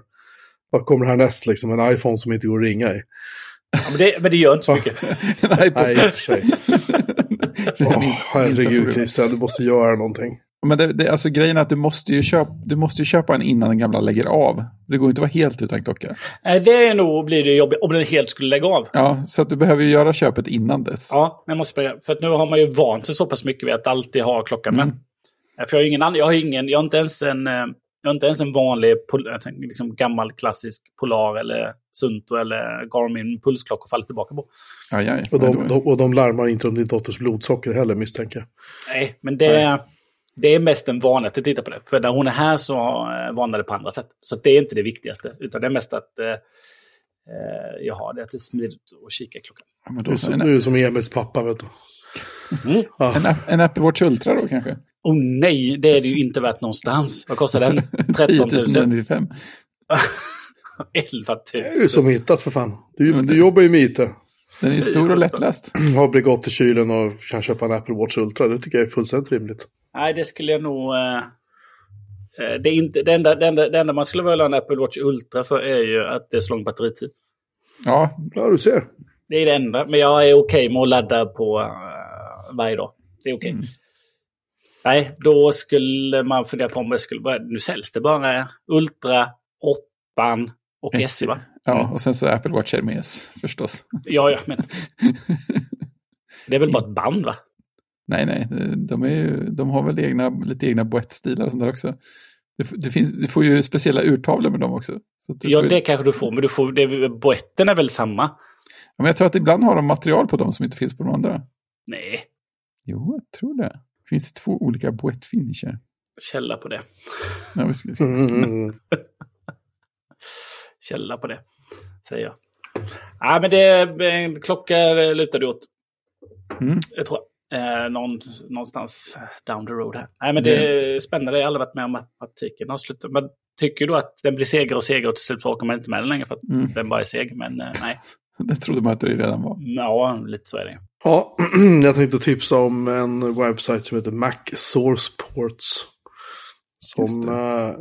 Vad kommer härnäst liksom? En iPhone som inte går att ringa i. Ja, men, det, men det gör inte så mycket. [laughs] Nej, i och för sig. [laughs] oh, herregud Christian, du måste göra någonting. Men det, det, alltså, grejen är att du måste, ju köpa, du måste ju köpa en innan den gamla lägger av. Det går inte att vara helt utan klocka. Nej, det är nog blir det jobbigt om den helt skulle lägga av. Ja, så att du behöver ju göra köpet innan dess. Ja, men måste börja. För att nu har man ju vant sig så pass mycket vid att alltid ha klockan mm. med. För jag har ingen annan, jag har ingen, jag har inte ens en, eh, jag har inte ens en vanlig liksom gammal klassisk Polar eller Sunto eller Garmin pulsklocka att falla tillbaka på. Aj, aj. Och, de, de, och de larmar inte om din dotters blodsocker heller misstänker jag. Nej, men det... Nej det är mest en vana att titta på det. För när hon är här så eh, varnar det på andra sätt. Så det är inte det viktigaste. Utan det är mest att eh, eh jag har det, att det är smidigt att kika i klockan. Ja, du, du är som Emils pappa, vet du. Mm. Ja. En, en Apple Watch Ultra då kanske? Oh nej, det är det ju inte värt någonstans. Vad kostar den? 13 000? 10 095. 11 000. Det är ju som hittat för fan. Du, du jobbar ju med IT. Den är stor och lättläst. [clears throat] Har Bregott i kylen och kan köpa en Apple Watch Ultra. Det tycker jag är fullständigt rimligt. Nej, det skulle jag nog... eh, eh, det, är inte, det, enda, det, enda, det enda man skulle vilja ha en Apple Watch Ultra för är ju att det är så lång batteritid. Ja, Ja, du ser. Det är det enda. Men jag är okej med att ladda på eh, varje dag. Det är okej. Mm. Nej, då skulle man fundera på om det skulle vara... Nu säljs det bara Ultra, 8 och SE va? ja, och sen så Apple Watch Hermes förstås. Ja, ja, men [laughs] det är väl bara ett band va? Nej, nej, de, är ju, de har väl egna, lite egna boettstilar och sånt där också. Det, det finns, du får ju speciella urtavlor med dem också. Så att du Ja, får, det kanske du får, men du får, det, boetten är väl samma? Ja, men jag tror att ibland har de material på dem som inte finns på de andra. Nej, Jo, jag tror det. Det finns två olika boettfinisher. källa på det. Ja, vi ska. [laughs] Källa på det, säger jag. Nej, men det är en klocka lutar du åt. Mm. Jag tror eh, någon, någonstans down the road här. Nej, men det är spännande. Jag har aldrig varit med om att matematiken har slutat. Men tycker du att den blir segare och segare och till slut så orkar man inte med den längre för att Mm. den bara är seg. Men eh, nej, [laughs] Det trodde man att det redan var. ja, lite så är det. Ja, [clears throat] jag tänkte tipsa om en webbsajt som heter Mac Source Ports. Som eh,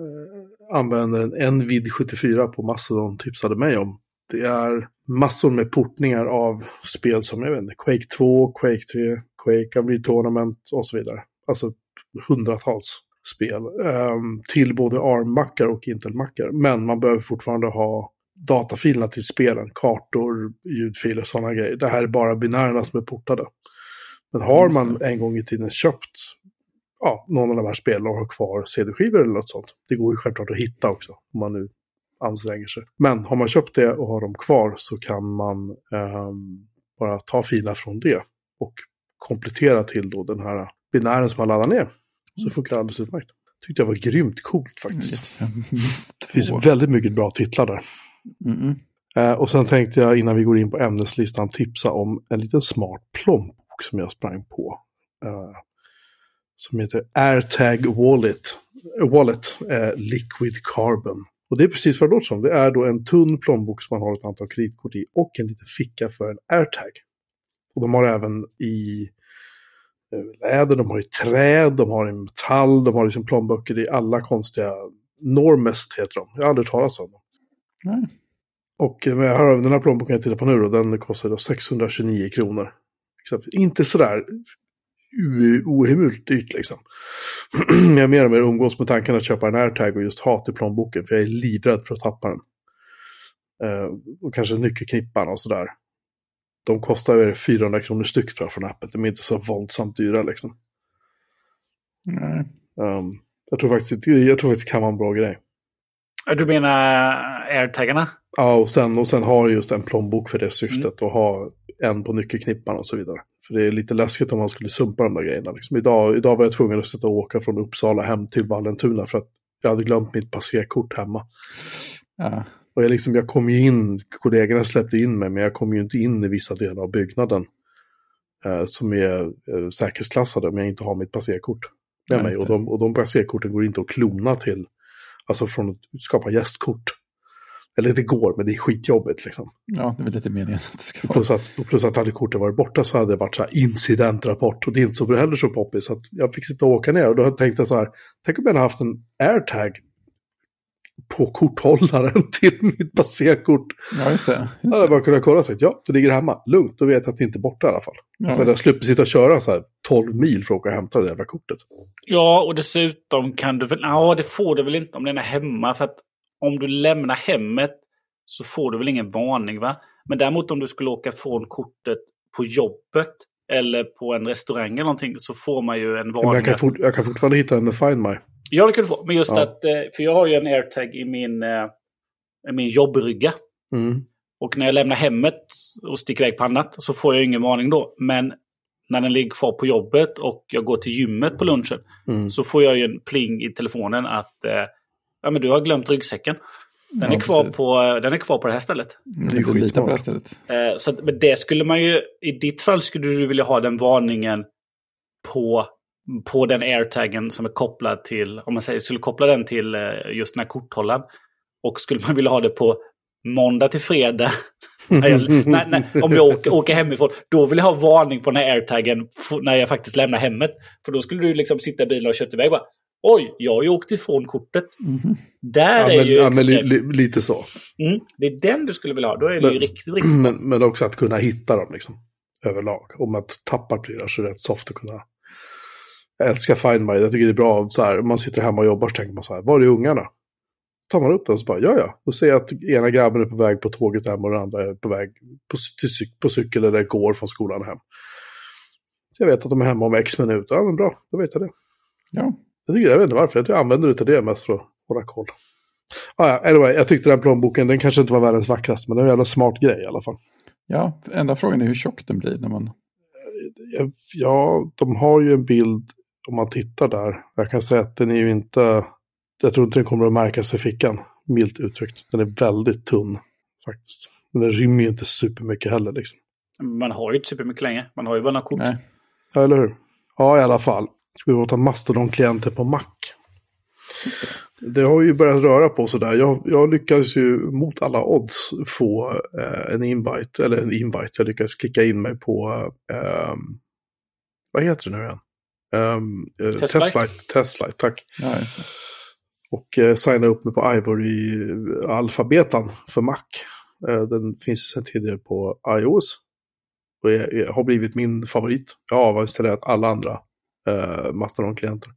använder en NVID74 på Mastodon tipsade mig om. Det är massor med portningar av spel som jag vet inte, Quake 2, Quake 3, Quake, Unreal Tournament och så vidare. Alltså hundratals spel. ehm, till både ARM-mackar och Intel-mackar. Men man behöver fortfarande ha datafilerna till spelen, kartor, ljudfiler, sådana grejer. Det här är bara binärerna som är portade. Men har man en gång i tiden köpt ja, någon av de här spelen och har kvar CD-skivor eller något sånt. Det går ju självklart att hitta också, om man nu anstränger sig. Men har man köpt det och har dem kvar så kan man ehm, bara ta filer från det och komplettera till då den här binären som man laddar ner. Så funkar det alldeles utmärkt. Tyckte jag var grymt coolt faktiskt. Det finns väldigt mycket bra titlar där. Mm -mm. Eh, och sen tänkte jag innan vi går in på ämneslistan tipsa om en liten smart plånbok som jag sprang på. Eh, som heter AirTag Wallet, Wallet eh, Liquid Carbon. Och det är precis vad det låter som. Det är då en tunn plånbok som man har ett antal kreditkort i och en liten ficka för en AirTag. Och de har även i eh, läder, de har i träd, de har i metall, de har liksom plånböcker i alla konstiga Normest heter de. Jag har aldrig talat om dem. Nej. Och eh, jag har den här plånboken jag tittar på nu då, den kostar då 629 kronor. Inte sådär ohemult dyrt liksom. [clears throat] Jag mer och mer umgås med tanken att köpa en airtag och just ha till plånboken för jag är livrädd för att tappa den. Eh, och kanske nyckelknippan och sådär. De kostar väl 400 kronor styck tror jag från Apple. De är inte så våldsamt dyra liksom. Nej. Ehm, jag tror faktiskt jag tror faktiskt det kan vara en bra grej. Du menar airtaggarna? Ja, och sen, och sen ha just en plånbok för det syftet och ha en på nyckelknippan och så vidare. För det är lite läskigt om man skulle sumpa de där grejerna. Liksom idag, idag var jag tvungen att sätta och åka från Uppsala hem till Vallentuna för att jag hade glömt mitt passerkort hemma. Ja. Och jag, liksom, jag kom ju in, kollegorna släppte in mig, men jag kom ju inte in i vissa delar av byggnaden. Eh, som är eh, säkerhetsklassade om jag inte har mitt passerkort med Ja, mig. Och de, och de passerkorten går inte att klona till. Alltså från att skapa gästkort. Eller det går, men det är skitjobbigt liksom. ja, det är väl lite meningen att det ska vara. Plus att, plus att hade kortet varit borta så hade det varit så här incidentrapport. Och det är inte så heller så poppis. Så jag fick sitta och åka ner och då tänkte jag så här. Tänk om jag hade haft en airtag på korthållaren [laughs] till mitt passerkort. Ja, just det. Just hade jag det. bara kunnat kolla och sagt ja, det ligger hemma. Lugnt, då vet jag att det inte är borta i alla fall. Ja, så hade jag sluppit sitta och köra så här 12 mil för att åka och hämta det jävla kortet. Ja, och dessutom kan du väl... Ja, det får du väl inte om den är hemma. För att om du lämnar hemmet så får du väl ingen varning, va? Men däremot om du skulle åka från kortet på jobbet eller på en restaurang eller någonting så får man ju en Men varning. jag kan, fort, jag kan fortfarande hitta den med Find My. Ja, det kan du få. Men just Ja. att... eh, För jag har ju en airtag i min, eh, i min jobbrygga. Mm. Och när jag lämnar hemmet och sticker iväg på annat så får jag ingen varning då. Men när den ligger kvar på jobbet och jag går till gymmet på lunchen Mm. så får jag ju en pling i telefonen att eh, ja, men du har glömt ryggsäcken. Den, Ja, är kvar precis. på, den är kvar på det här stället. Det är lita på det skitsmart. stället. Eh, så att, men det skulle man ju, i ditt fall skulle du vilja ha den varningen på, på den airtaggen som är kopplad till, om man säger, skulle koppla den till eh, just den här korthållaren. Och skulle man vilja ha det på måndag till fredag, [laughs] när jag, när, när, om jag åker, åker hemifrån, då vill jag ha varning på den här airtaggen när jag faktiskt lämnar hemmet. För då skulle du liksom sitta i bilen och kört iväg bara. Oj, jag har ju åkt ifrån kortet. Mhm. Där Ja, är men, ju... ja, men li, li, lite så. mm, det är den du skulle vilja ha. Då är det Men- ju riktigt, riktigt. [clears throat] Men, men också att kunna hitta dem liksom. Överlag. Om man tappar prylar så är det rätt soft att kunna... Jag älskar Find My. Jag tycker det är bra så här. Man sitter hemma och jobbar så tänker man så här. Var är ungarna? Tar man upp den så bara, ja ja. Då ser jag att ena grabben är på väg på tåget hem och den andra är på väg på, till på cykel eller går från skolan hem. Så jag vet att de är hemma om x minuter. Ja men bra, då vet jag det. Ja, Jag, tycker, jag vet inte varför, jag, tror jag använder det till det mest för att hålla koll. Ah, ja, anyway, jag tyckte den plånboken, den kanske inte var världens vackraste, men det var en jävla smart grej i alla fall. ja, enda frågan är hur tjock den blir när man... Ja, Ja, de har ju en bild om man tittar där. Jag kan säga att den är ju inte, jag tror inte den kommer att märkas i fickan, milt uttryckt. Den är väldigt tunn faktiskt. Men den rymmer ju inte supermycket heller liksom. Man har ju inte supermycket längre. Man har ju bara några kort. Nej. Ja, eller hur? Ja, i alla fall. Ska vi låta Mastodon-klienter på Mac? Det har ju börjat röra på sådär. Jag, jag lyckades ju mot alla odds få eh, en invite, eller en invite. Jag lyckades klicka in mig på, eh, vad heter det nu igen? Um, Testflight. Testflight. Testflight, tack. Ja. Och eh, signa upp mig på Ivory alfabetan för Mac. Eh, den finns sedan tidigare på iOS. Och är, är, har blivit min favorit. Jag har avinstallerat alla andra eh, Mastodon-klienter.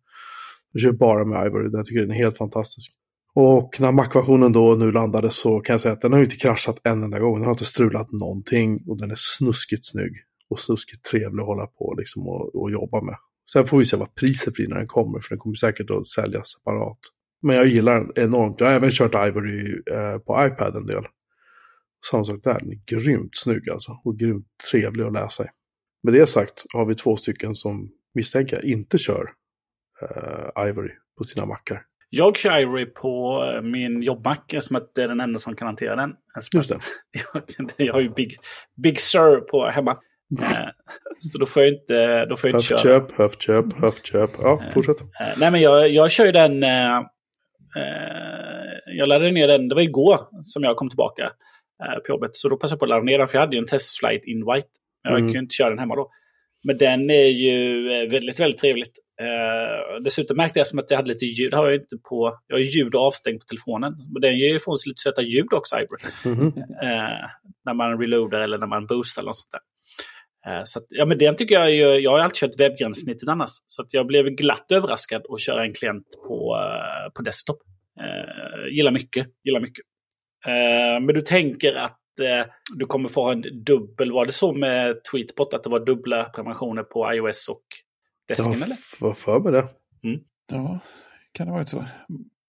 Jag kör bara med Ivory, jag tycker den är helt fantastisk. Och när Mac-versionen då nu landade så kan jag säga att den har ju inte kraschat en enda gång. Den har inte strulat någonting och den är snuskigt snygg. Och snuskigt trevlig att hålla på liksom, och, och jobba med. Sen får vi se vad priset blir när den kommer, för den kommer säkert att säljas separat. Men jag gillar den enormt. Jag har även kört Ivory eh, på iPad en del. Samma sak där, den är grymt snygg alltså. Och grymt trevlig att läsa i. Med det sagt har vi två stycken som misstänker jag inte kör eh, Ivory på sina mackar. Jag kör Ivory på eh, min jobbmack eftersom att det är den enda som kan hantera den. Just det. [laughs] Jag, jag har ju Big, Big Sur på hemma. Eh, [laughs] Så då får jag inte, då får jag inte köra. Höftköp, höftköp, höftköp. Ja, fortsätt. Eh, Nej, men jag, jag kör ju den... Eh, eh, jag laddade ner den, det var igår som jag kom tillbaka eh, på jobbet. Så då passade jag på att ladda ner den, för jag hade ju en testflight invite. Jag Mm. kunde ju inte köra den hemma då. Men den är ju eh, väldigt, väldigt trevligt. Eh, dessutom märkte jag som att jag hade lite ljud. Har jag inte på. Jag har ju ljud avstängt på telefonen. Men den ger ju ifrån sig lite söta ljud också, Ivory. Mhm. Eh, när man reloadar eller när man boostar eller något sånt där. Eh, så att, ja, men den tycker jag ju, jag har alltid kört webbgränssnittet annars. Så att jag blev glatt överraskad att köra en klient på, eh, på desktop. Eh, gillar mycket, gillar mycket. Eh, men du tänker att eh, du kommer få ha en dubbel, var det så med Tweetbot att det var dubbla prenumerationer på iOS och Jag desken eller? har f- för mig det. Ja, kan det ha varit så?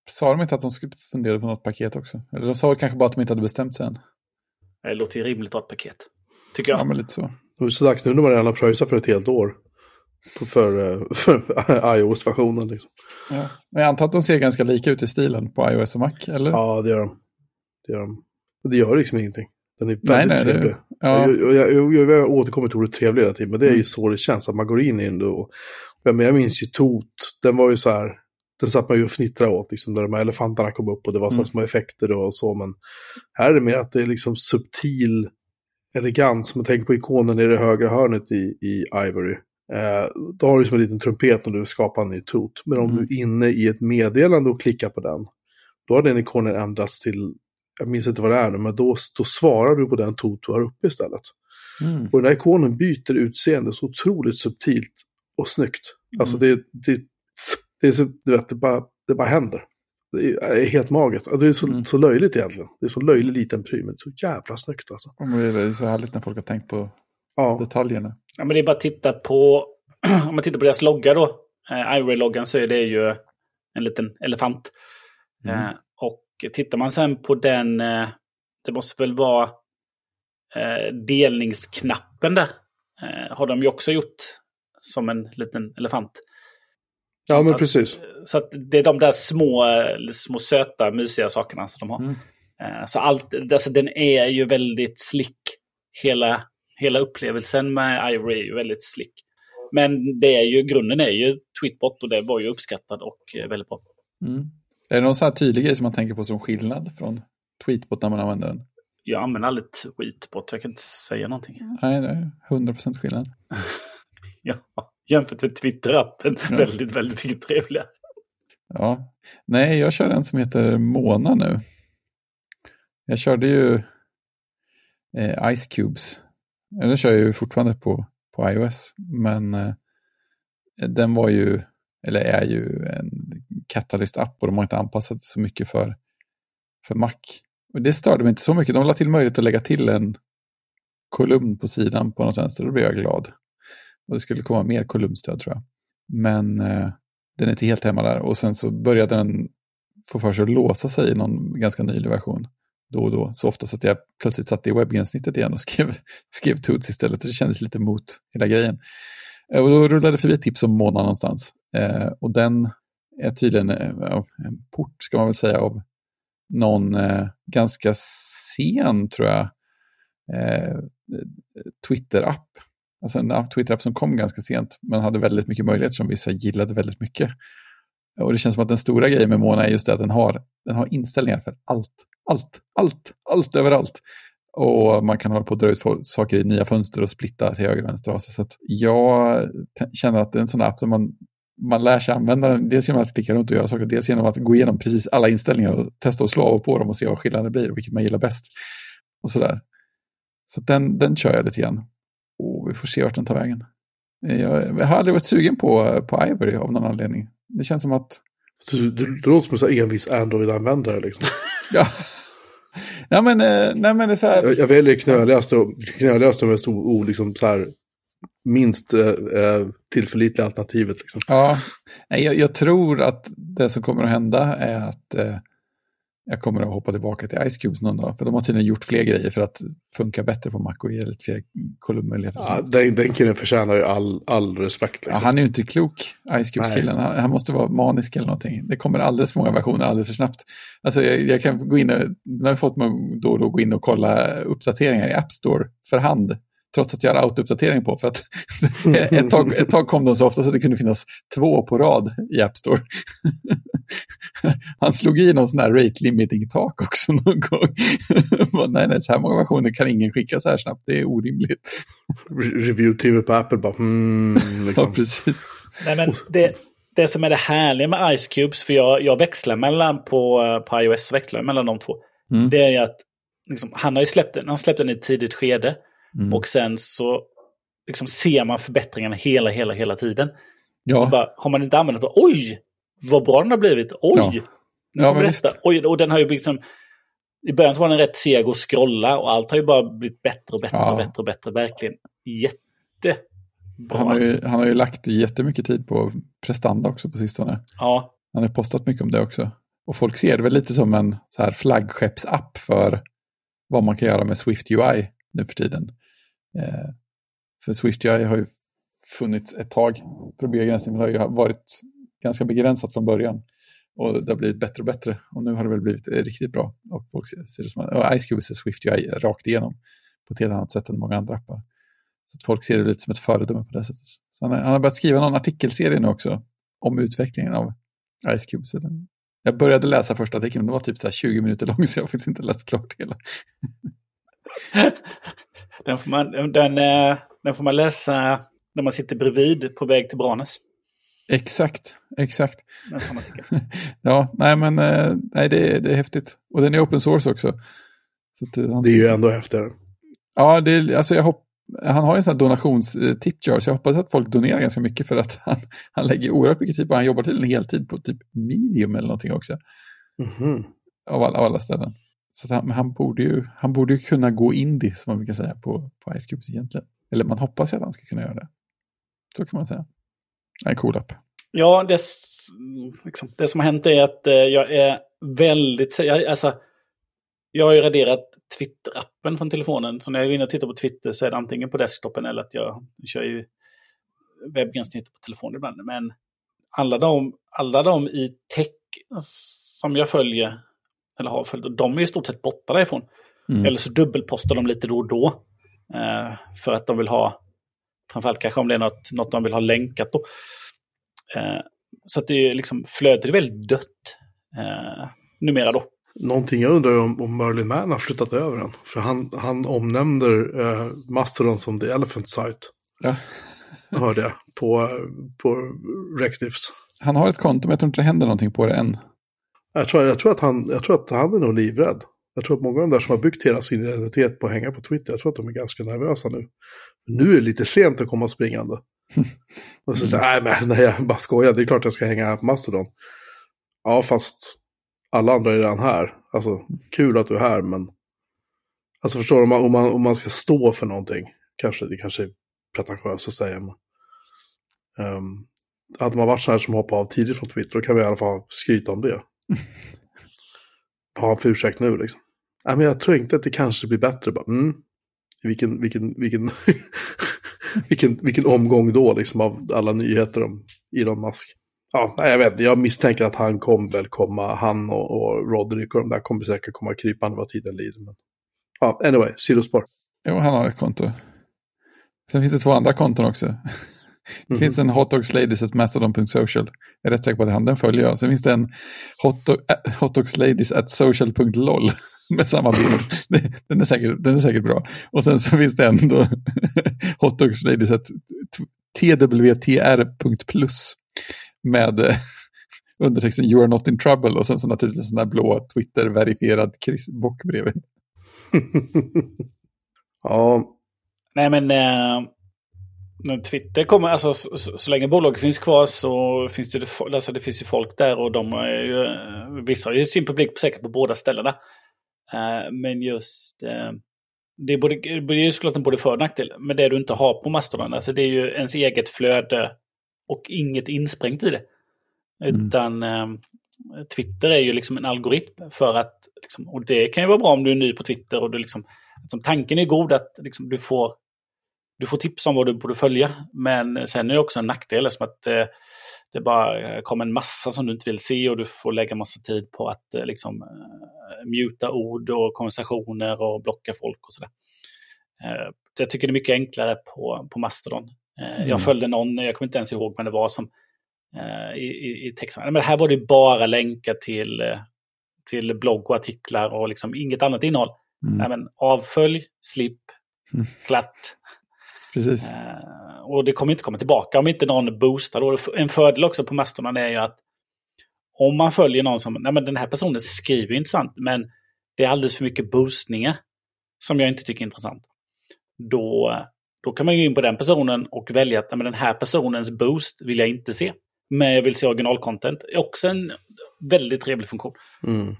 Sa de inte att de skulle fundera på något paket också? Eller de sa kanske bara att de inte hade bestämt sig än. Det låter ju rimligt att ha ett paket. Tycker jag. Ja, men lite så. Det är så dags nu när man redan har pröjsat för ett helt år. För, eh, för [laughs] iOS-versionen liksom. Ja. Men jag antar att de ser ganska lika ut i stilen på iOS och Mac, eller? Ja, det gör de. Det gör de. Det gör liksom ingenting. Den är väldigt Nej, nej, det- trevlig. ja. Jag, jag, jag, jag, återkommer till ordet trevlig hela tiden, men det är ju Mm. så det känns. Att man går in i den och... Men jag minns ju Tot, den var ju så här... Den satt man ju och fnittrade åt, liksom, när de här elefanterna kom upp och det var så Mm. små effekter och så. Men här är det mer att det är liksom subtil elegans. Man tänker på ikonen i det högra hörnet i, i Ivory. Eh, då har du som en liten trumpet när du skapar en ny tot. Men om Mm. du är inne i ett meddelande och klickar på den, då har den ikonen ändrats till, jag minns inte vad det är nu, men då, då svarar du på den tot du har uppe istället. Mm. Och den här ikonen byter utseende så otroligt subtilt och snyggt. Alltså det, det, det, är så, du vet, det, bara, det bara händer. Det är, är helt magiskt. Alltså det är så, Mm. så löjligt egentligen. Det är så löjlig liten pryl, men så jävla snyggt alltså. Det är så härligt när folk har tänkt på Ja, detaljerna. Ja, men det är bara att titta på, [clears throat] om man tittar på deras logga då, eh, Ivory-loggan, så är det ju en liten elefant. Mm. Eh, och tittar man sen på den, eh, det måste väl vara eh, delningsknappen där, eh, har de ju också gjort som en liten elefant. Ja men Att- precis. Så att det är de där små, eh, små söta, mysiga sakerna som de har. Mm. Eh, Så allt, alltså den är ju väldigt slick. Hela, hela upplevelsen med Ivory är ju väldigt slick. Men det är ju, grunden är ju Tweetbot och det var ju uppskattad och eh, väldigt bra. Mm. Är det någon sån här tydlig grej som man tänker på som skillnad från Tweetbot när man använder den? Jag använder aldrig Tweetbot, så jag kan inte säga någonting. Nej, det är 100% skillnad. [laughs] ja, jämfört med Twitter-appen, Ja. väldigt, väldigt mycket trevligare. Ja. Nej, jag kör en som heter Mona nu. Jag körde ju eh, Ice Cubes. Eller kör jag ju fortfarande på, på iOS. Men eh, den var ju, eller är ju en Catalyst-app och de har inte anpassat det så mycket för, för Mac. Och det störde mig inte så mycket. De la till möjlighet att lägga till en kolumn på sidan på något vänster. Då blev jag glad. Och det skulle komma mer kolumnstöd tror jag. Men eh, den är inte helt hemma där. Och sen så började den få för sig att låsa sig i någon ganska nylig version. Då och då. Så ofta så att jag plötsligt satt i webbgränssnittet igen och skrev, [laughs] skrev Toots istället. Det kändes lite mot hela grejen. Eh, Och då rullade det förbi ett tips om Mona någonstans. Eh, och den är tydligen eh, en port, ska man väl säga, av någon eh, ganska sen, tror jag, eh, Twitter-app. Alltså en app- Twitter-app som kom ganska sent, men hade väldigt mycket möjligheter som vissa gillade väldigt mycket. Och det känns som att den stora grejen med Mona är just det att den har, den har inställningar för allt, allt, allt, allt överallt. Och man kan hålla på att dra ut saker i nya fönster och splitta till höger och vänster. Så att jag känner att det är en sån app som man, man lär sig använda den, dels genom att klicka runt och göra saker, dels genom att gå igenom precis alla inställningar och testa och slå av på dem och se vad skillnaden blir och vilket man gillar bäst. Och sådär. Så den, den kör jag lite grann. Och vi får se vart den tar vägen. Jag, jag har aldrig varit sugen på, på Ivory av någon anledning. Det känns som att Du, du, du låter som en envis Android-användare. Liksom. [laughs] Ja. nej, men, eh, nej, men det är så här. Jag, jag väljer knöligaste och, knöligaste och mest o, liksom så här, minst eh, eh, tillförlitliga alternativet. Liksom. Ja, nej, jag, jag tror att det som kommer att hända är att eh, jag kommer att hoppa tillbaka till Ice Cubes någon dag. För de har tydligen gjort fler grejer för att funka bättre på Mac och ge lite fler kolumnmöjligheter. Ja, den, den killen förtjänar ju all, all respekt. Ja, Liksom. han är ju inte klok, Ice Cubes-killen. Han, han måste vara manisk eller någonting. Det kommer alldeles för många versioner alldeles för snabbt. Alltså, jag, jag kan gå in och, jag fått mig då och då gå in och kolla uppdateringar i App Store för hand. Trots att jag har auto-uppdatering på. För att [laughs] [laughs] ett, tag, ett tag kom de så ofta så att det kunde finnas två på rad i App Store. [laughs] Han slog i någon sån här rate limiting-tak också någon gång. Bara, nej, nej, så här många versioner kan ingen skicka så här snabbt. Det är orimligt. Re- Review-teamet på Apple bara Ja, liksom. precis. Nej, men det, det som är det härliga med Ice Cubes, för jag, jag växlar mellan på, på iOS, växlar mellan de två. Mm. Det är att liksom, han har ju släppt den, han släppte den i ett tidigt skede. Mm. Och sen så liksom, ser man förbättringarna hela, hela, hela tiden. Ja, Bara, har man inte använt den, oj, vad bra den har blivit, oj. Ja. Ja, men. Oj, och den har ju liksom, i början så var den rätt seg att scrolla och allt har ju bara blivit bättre och bättre Ja. och bättre och bättre. Verkligen jättebra. han har, ju, han har ju lagt jättemycket tid på prestanda också på sistone. Ja, Han har postat mycket om det också. Och folk ser det väl lite som en så här flaggskeppsapp för vad man kan göra med Swift UI nu för tiden. Eh, för SwiftUI har ju funnits ett tag. Problembegränsningen har ju varit ganska begränsat från början. Och det har blivit bättre och bättre. Och nu har det väl blivit eh, riktigt bra. Och folk ser, det som och Icecube ser SwiftUI rakt igenom på ett helt annat sätt än många andra appar. Så att folk ser det lite som ett föredöme på det sättet. Så han, har- han har börjat skriva någon artikelserie nu också om utvecklingen av Icecube. Så den, jag började läsa första artikeln, men den var typ så här 20 minuter lång så jag har faktiskt inte läst klart hela. [laughs] den får, man, den, eh, den får man läsa när man sitter bredvid på väg till Branäs. Exakt, exakt. [laughs] Ja, nej men eh, nej, det, är- det är häftigt. Och den är open source också. Så att, eh, han, Det är ju ändå häftigare. Ja, det, är- alltså jag hopp, han har en sån här donationstipjar så jag hoppas att folk donerar ganska mycket för att [laughs] han, han lägger oerhört mycket tid på Han jobbar till en heltid på typ medium eller någonting också. Mhm. Av alla, av alla ställen. Så att han, han, borde ju, han borde ju kunna gå indie som man brukar säga på, på Ice Cubes egentligen. Eller man hoppas ju att han ska kunna göra det. Så kan man säga. En cool app. Ja, det, liksom, det som har hänt är att eh, jag är väldigt... Jag, alltså, jag har ju raderat Twitter-appen från telefonen. Så när jag är inne och tittar på Twitter så är det antingen på desktopen eller att jag kör ju webbgränssnitt på telefonen ibland. Men alla de, alla de i tech som jag följer, eller har följt, de är i stort sett borta därifrån. Mm. Eller så dubbelpostar de lite då och då. Eh, för att de vill ha, framförallt kanske om det är något, något de vill ha länkat då. Eh, så att det är liksom, flödet är väldigt dött. eh, numera då. Någonting jag undrar om, om Merlin Mann har flyttat över den. För han, han omnämner eh, Mastodon som the elephant site. Ja. Hörde jag på, på Rectives. Han har ett konto, men jag tror inte det händer någonting på det än. Jag tror, jag, tror att han, jag tror att han är nog livrädd. Jag tror att många av de där som har byggt hela sin identitet på att hänga på Twitter, jag tror att de är ganska nervösa nu. Nu är det lite sent att komma springande. [laughs] Och så säger nej men nej, jag bara skojar, det är klart jag ska hänga här på Mastodon. Ja, fast alla andra är redan här. Alltså, kul att du är här, men... Alltså förstår du, om man, om man, om man ska stå för någonting, kanske det kanske är pretentiöst att säga, men... Um, hade man varit så här som hoppade av tidigt från Twitter, då kan vi i alla fall skryta om det. [laughs] Vad har för ursäkt nu liksom? Nej, men jag tror inte att det kanske blir bättre. Bara, mm. Vilken, vilken, vilken, [laughs] vilken, vilken omgång då liksom av alla nyheter om Elon Musk. Ja, jag vet Jag misstänker att han kommer väl komma, han och, och Roderick och de där kommer säkert komma krypande vad tiden lider. Men... Ja, anyway, sidospår. Jo, han har ett konto. Sen finns det två andra konton också. [laughs] Det mm. finns en hotdogsladies.mastodon.social. Jag är rätt säker på att han, den följer jag. Sen finns det en hotdogsladies at social.lol [laughs] med samma bild. Den är, säkert, den är säkert bra. Och sen så finns det en då [laughs] hotdogsladies at twtr.plus med eh, undertexten You are not in trouble och sen så naturligtvis en sån där blå Twitter-verifierad bock bredvid. [laughs] ja. Nej men eh, Twitter kommer, alltså så, så, så, länge bolaget finns kvar så finns det, alltså, det finns ju folk där och de är ju, vissa har ju sin publik säkert på båda ställena. Uh, men just, uh, det är, både, det är ju såklart en både för och nackdel, men det du inte har på Mastodon, alltså det är ju ens eget flöde och inget insprängt i det. Mm. Utan uh, Twitter är ju liksom en algoritm för att, liksom, och det kan ju vara bra om du är ny på Twitter och du liksom, liksom tanken är god att liksom, du får du får tips om vad du borde följa. Men sen är det också en nackdel som att det, det bara kommer en massa som du inte vill se och du får lägga massa tid på att eh, liksom muta ord och konversationer och blocka folk och sådär. Jag tycker det är mycket enklare på, på Mastodon. Mm. Jag följde någon, jag kommer inte ens ihåg men det var som i, i, i texten. Men här var det bara länkar till, till blogg och artiklar och liksom inget annat innehåll. Mm. Nej, men avfölj, slipp, mm. klart. Precis. Eh, och det kommer inte komma tillbaka om inte någon boostar. Och en fördel också på Mastodon är ju att om man följer någon som, nej men den här personen skriver intressant, men det är alldeles för mycket boostningar som jag inte tycker är intressant. Då, då kan man gå in på den personen och välja att nej, men den här personens boost vill jag inte se. Men jag vill se originalcontent. Det är också en väldigt trevlig funktion. Mm.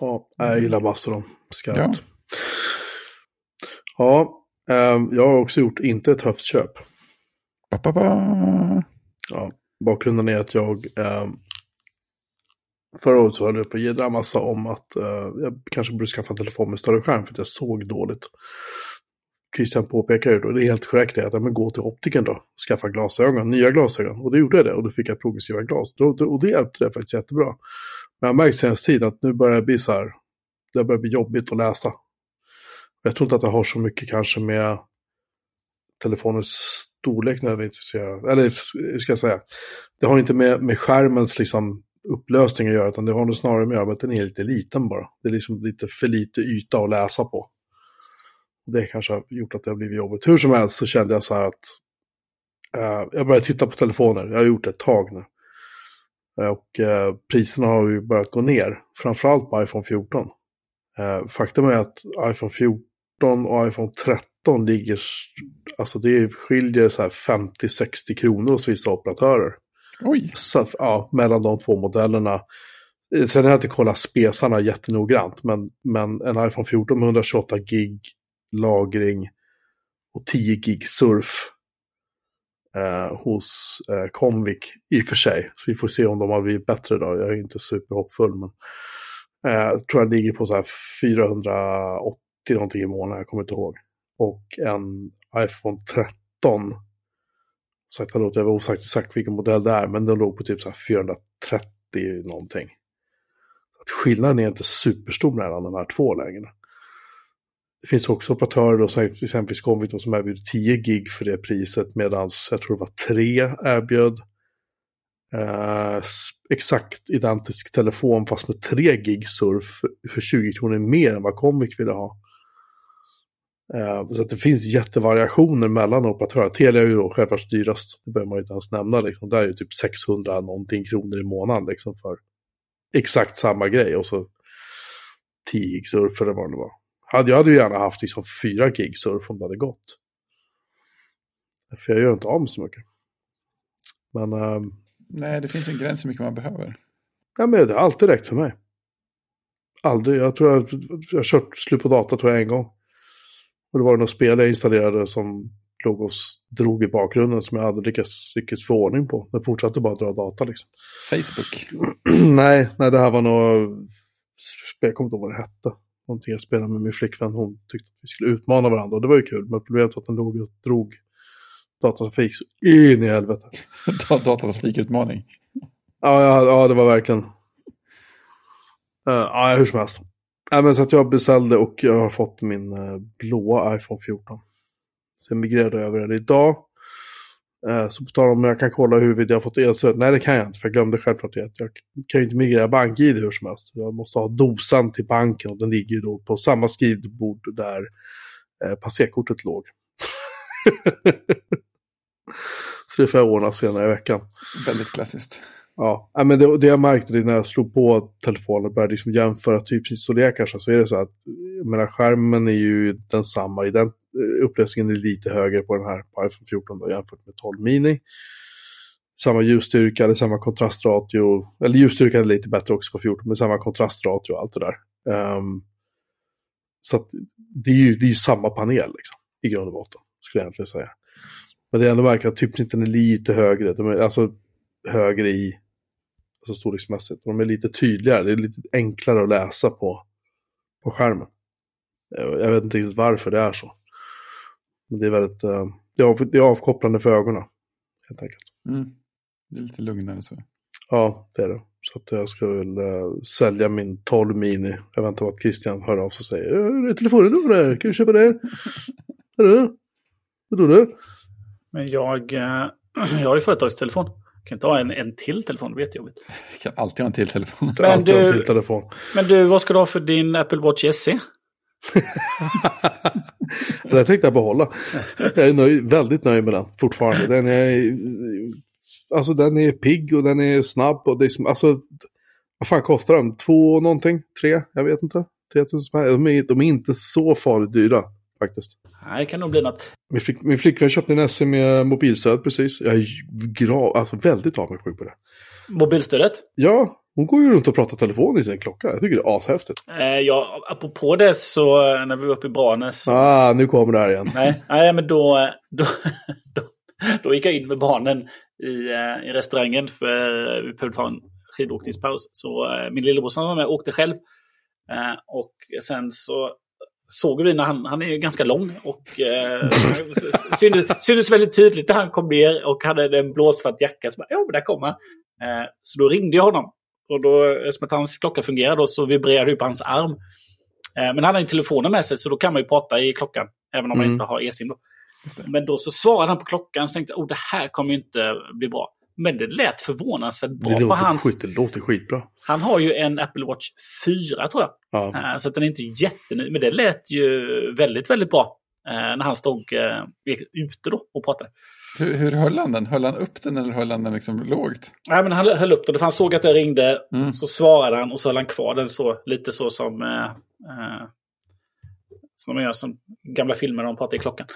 Ja, jag gillar Mastodon. Skarpt. Ja. ja, jag har också gjort inte ett höftköp. Ba, ba, ba. Ja, bakgrunden är att jag um, förra året höll jag på att jiddra massa om att uh, jag kanske borde skaffa en telefon med större skärm för att jag såg dåligt. Christian påpekar ju då, det är helt korrekt att men gå till optiken då, skaffa glasögon, nya glasögon. Och det gjorde jag det och då fick jag progressiva glas. Och det hjälpte det faktiskt jättebra. Men jag har märkt senaste tid att nu börjar det bli så här, det börjar bli jobbigt att läsa. Jag tror inte att det har så mycket kanske med telefonens storlek nödvändigtvis Eller hur ska jag säga? Det har inte med, med skärmens liksom, upplösning att göra, utan det har nog snarare med att den är lite liten bara. Det är liksom lite för lite yta att läsa på. Det kanske har gjort att det har blivit jobbigt. Hur som helst så kände jag så här att eh, jag började titta på telefoner. Jag har gjort det ett tag nu. Eh, och eh, priserna har ju börjat gå ner, framförallt på iPhone 14. Eh, faktum är att iPhone 14 och iPhone 13 ligger, alltså det skiljer så här 50-60 kronor hos vissa operatörer. Oj. Så, ja, mellan de två modellerna. Sen har jag inte kollat spesarna jättenoggrant, men, men en iPhone 14 med 128 gig lagring och 10 gig surf eh, hos eh, Comviq i och för sig. Så vi får se om de har blivit bättre då. Jag är inte superhoppfull, men eh, tror jag ligger på så här 480 någonting i månaden, jag kommer inte ihåg. Och en iPhone 13. Sagt jag låter jag osagt exakt vilken modell det är, men den låg på typ så 430 någonting. Att skillnaden är inte superstor mellan de här två lägena. Det finns också operatörer då, som exempelvis Comvit, som erbjuder 10 gig för det priset medan jag tror det var 3 erbjöd eh, exakt identisk telefon fast med 3 gig surf för 20 kronor mer än vad Comvik ville ha. Eh, så det finns jättevariationer mellan operatörer. Telia är ju då självklart dyrast. Det behöver man ju inte ens nämna. Liksom. Det är ju typ 600 någonting kronor i månaden liksom, för exakt samma grej. Och så 10 gig surf eller vad det var. Jag hade ju gärna haft liksom 4 gig surf om det hade gått. För jag gör inte av med så mycket. Men... Um, Nej, det finns en gräns hur mycket man behöver. Ja, men det har alltid räckt för mig. Aldrig. Jag tror jag, jag har kört slut på data tror jag en gång. Och det var något spel jag installerade som låg och drog i bakgrunden som jag aldrig lyckats, lyckats få ordning på. Det fortsatte bara dra data liksom. Facebook? [clears throat] nej, nej, det här var nog... Jag kommer inte ihåg vad det hette. Någonting jag spelade med min flickvän. Hon tyckte att vi skulle utmana varandra och det var ju kul. Men problemet var att den låg och drog datatrafik så in i helvete. [laughs] Datatrafikutmaning. Ja, ja, ja, det var verkligen. Uh, ja, hur som helst. Ja, men så att jag beställde och jag har fått min eh, blåa iPhone 14. Sen migrerade jag över den idag. Eh, så på tal om jag kan kolla huruvida jag har fått elstöd. Nej, det kan jag inte, för jag glömde självklart det. Jag kan ju inte migrera bank-id hur som helst. Jag måste ha dosan till banken och den ligger ju då på samma skrivbord där eh, passerkortet låg. [laughs] så det får jag ordna senare i veckan. Väldigt klassiskt. Ja, men det, det jag märkte det när jag slog på telefonen och började liksom jämföra typstorlekar så är det så att menar, skärmen är ju densamma. I den, eh, upplösningen är lite högre på den här på iPhone 14 då, jämfört med 12 mini. Samma ljusstyrka, eller samma kontrastratio. Eller ljusstyrkan är lite bättre också på 14, men samma kontrastratio och allt det där. Um, så att det är, ju, det är ju samma panel liksom, i grund och botten, skulle jag egentligen säga. Men det är ändå märker att typsnitten är lite högre. De är alltså högre i alltså storleksmässigt. De är lite tydligare, det är lite enklare att läsa på, på skärmen. Jag vet inte riktigt varför det är så. Men det är väldigt, uh, det, är av, det är avkopplande för ögonen. Helt enkelt. Mm. Det är lite lugnare så. Ja, det är det. Så att jag ska väl uh, sälja min 12 mini. Jag väntar på att Christian hör av sig och säger. Är telefonen då där? Kan du köpa det? [laughs] Hallå? Vad tror du? Men jag, eh, [clears throat] jag har ju företagstelefon. Jag kan inte ha en, en till telefon, det blir jättejobbigt. Jag kan alltid ha en till telefon. Men alltid du, till telefon. Men du, vad ska du ha för din Apple Watch SE? [laughs] [laughs] det tänkte jag behålla. Jag är nöjd, väldigt nöjd med den fortfarande. Den är, alltså den är pigg och den är snabb. Och det är som, alltså, vad fan kostar den? Två någonting? Tre? Jag vet inte. 3000 de är, de är inte så farligt dyra faktiskt. Nej, det kan nog bli något. Min, flick, min flickvän köpte en SE med mobilstöd precis. Jag är grav, alltså väldigt avundsjuk på det. Mobilstödet? Ja, hon går ju runt och pratar telefon i sin klocka. Jag tycker det är ashäftigt. Eh, ja, apropå det så eh, när vi var uppe i Branäs. Så... Ah, nu kommer det här igen. Nej, nej men då, då, [laughs] då, då gick jag in med barnen i, eh, i restaurangen för vi behövde ta en skidåkningspaus. Så min lillebror var med och åkte själv. Och sen så såg vi när han, han är ganska lång och eh, [laughs] syntes, syntes väldigt tydligt när han kom ner och hade en blåsvart jacka. Så bara, ja, men där kom han. Eh, så då ringde jag honom. Och då, eftersom att hans klocka fungerar då, så vibrerade det på hans arm. Eh, men han har ju telefonen med sig så då kan man ju prata i klockan. Även om man mm. inte har e-sim. Men då så svarade han på klockan så tänkte jag, oh, det här kommer ju inte bli bra. Men det lät förvånansvärt bra det låter på hans... Skit, det låter skitbra. Han har ju en Apple Watch 4 tror jag. Ja. Uh, så att den är inte jätteny. Men det lät ju väldigt, väldigt bra. Uh, när han stod uh, ute då och pratade. Hur, hur höll han den? Höll han upp den eller höll han den liksom lågt? Nej, men han höll upp den. För han såg att det ringde. Mm. Så svarade han och så höll han kvar den så. Lite så som... Uh, som de gör som gamla filmer de pratar i klockan.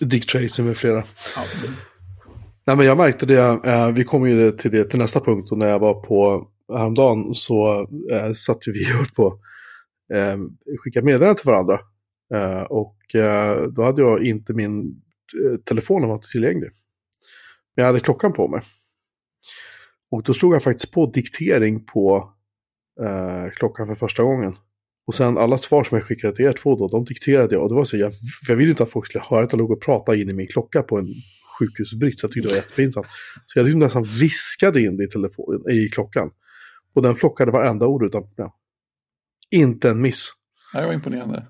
Dick Tracy med flera. Ja, precis. Nej, men jag märkte det, eh, vi kommer ju till det till nästa punkt och när jag var på häromdagen så eh, satte vi [laughs] och på eh, skicka meddelanden till varandra. Eh, och eh, då hade jag inte min eh, telefon var inte tillgänglig. Men jag hade klockan på mig. Och då slog jag faktiskt på diktering på eh, klockan för första gången. Och sen alla svar som jag skickade till er två då, de dikterade jag. Och det var så, jag, jag ville inte att folk skulle höra att jag låg och pratade in i min klocka på en sjukhusbrist. Jag tyckte det var jättepinsamt. Så jag liksom nästan viskade in det i, telefon, i klockan. Och den plockade varenda ord utan problem. Inte en miss. Det var imponerande.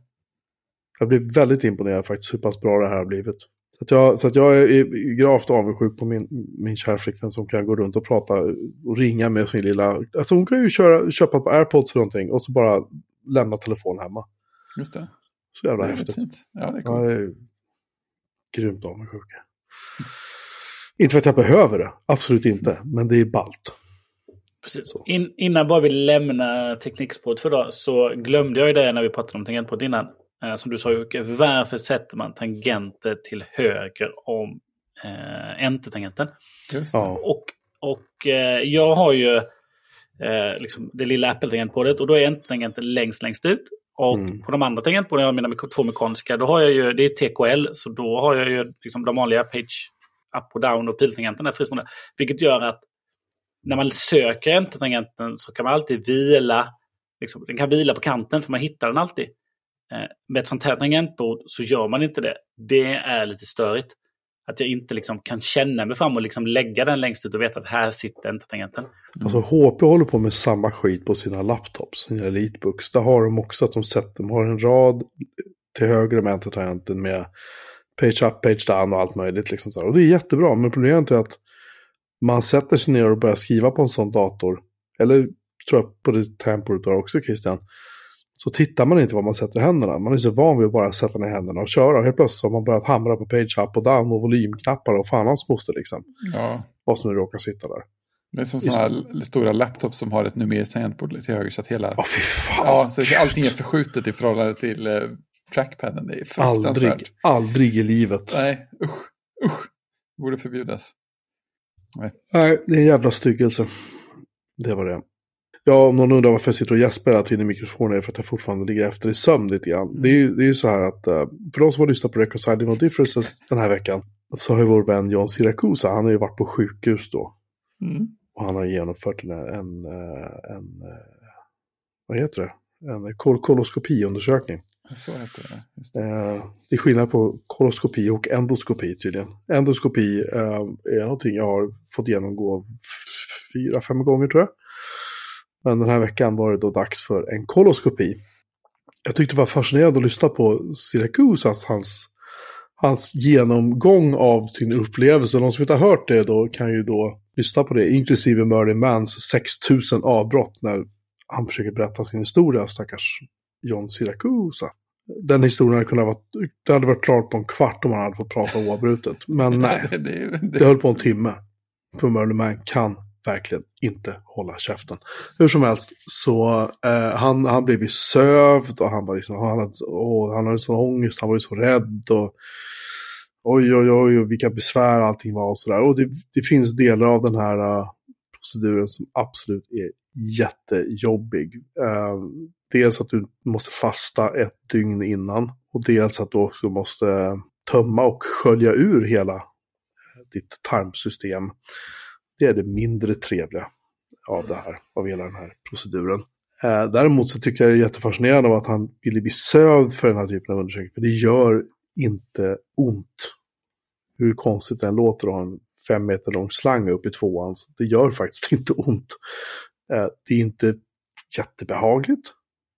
Jag blev väldigt imponerad faktiskt hur pass bra det här har blivit. Så att jag, så att jag är gravt avundsjuk på min, min kärflickvän som kan gå runt och prata och ringa med sin lilla... Alltså hon kan ju köra, köpa på airpods eller någonting och så bara lämna telefonen hemma. Just det. Så jävla Det häftigt. fint. Ja, det är coolt. är grymt avundsjuk. [laughs] Inte för att jag behöver det, absolut inte. Men det är ballt. Precis. In, innan bara vi lämnar teknikspåret för idag så glömde jag ju det när vi pratade om tangentbord innan. Eh, som du sa Jocke, varför sätter man tangenter till höger om eh, enter-tangenten? Just det. Ja. Och, och eh, jag har ju eh, liksom det lilla Apple-tangentbordet och då är enter-tangenten längst, längst ut. Och Mm. på de andra tangentborden, jag mek- två mekaniska, då har jag ju, det är TKL, så då har jag ju liksom de vanliga page up och down och piltangenterna fristående. Vilket gör att när man söker enter-tangenten så kan man alltid vila, liksom, den kan vila på kanten för man hittar den alltid. Eh, med ett sånt här tangentbord så gör man inte det. Det är lite störigt. Att jag inte liksom kan känna mig fram och liksom lägga den längst ut och veta att här sitter inte tangenten. Mm. Alltså HP håller på med samma skit på sina laptops, sina elitebooks. Där har de också att de sätter, de har en rad till höger om enter-tangenten med page up, page down och allt möjligt. Liksom så här. Och det är jättebra, men problemet är att man sätter sig ner och börjar skriva på en sån dator, eller tror jag på det temporet du har också Christian, så tittar man inte vad man sätter händerna. Man är så van vid att bara sätta ner händerna och köra. Helt plötsligt har man börjat hamra på page up och down och volymknappar och fan hans moster liksom. Ja. Vad som nu råkar sitta där. Det är som sådana här stora laptops som har ett numeriskt tangentbord till höger så att hela... Åh fy fan. Ja, så allting är förskjutet i förhållande till eh, trackpaden. Det är fruktansvärt. Aldrig, aldrig i livet. Nej, usch, usch. Borde förbjudas. Nej, det är en jävla styggelse. Det var det. Ja, om någon undrar varför jag sitter och gäspar hela tiden i mikrofonen är det för att jag fortfarande ligger efter i sömn lite grann. Det är ju det är ju så här att, eh, för de som har lyssnat på Reconciling of Differences den här veckan, så har ju vår vän John Siracusa, han har ju varit på sjukhus då. Mm. Och han har genomfört en, en, eh, en eh, vad heter det? En kol koloskopiundersökning. Så heter det. Just det. Eh, det är skillnad på koloskopi och endoskopi tydligen. Endoskopi eh, är någonting jag har fått genomgå fyra, fem gånger tror jag. Men den här veckan var det då dags för en koloskopi. Jag tyckte det var fascinerande att lyssna på Syracusas, hans, hans genomgång av sin upplevelse. De som inte har hört det då kan ju då lyssna på det, inklusive Murray Mans 6000 avbrott när han försöker berätta sin historia, stackars John Siracusa. Den historien hade kunnat vara, det hade varit klart på en kvart om han hade fått prata oavbrutet. Men [laughs] nej, det, det, det höll på en timme. För Merlin Man kan verkligen inte hålla käften. Hur som helst, så eh, han, han blev ju sövd och han var liksom, han hade, åh, han hade sån ångest, han var ju så rädd och oj, oj, oj, och vilka besvär allting var och sådär. Och det, det finns delar av den här uh, proceduren som absolut är jättejobbig. Uh, eh, dels att du måste fasta ett dygn innan och dels att du också måste tömma och skölja ur hela ditt tarmsystem. Det är det mindre trevliga av det här, av hela den här proceduren. Eh, däremot så tycker jag det är jättefascinerande att han ville bli sövd för den här typen av undersökning, för det gör inte ont. Hur konstigt det än låter att ha en fem meter lång slang upp i tvåan, så det gör faktiskt [laughs] inte ont. Eh, det är inte jättebehagligt,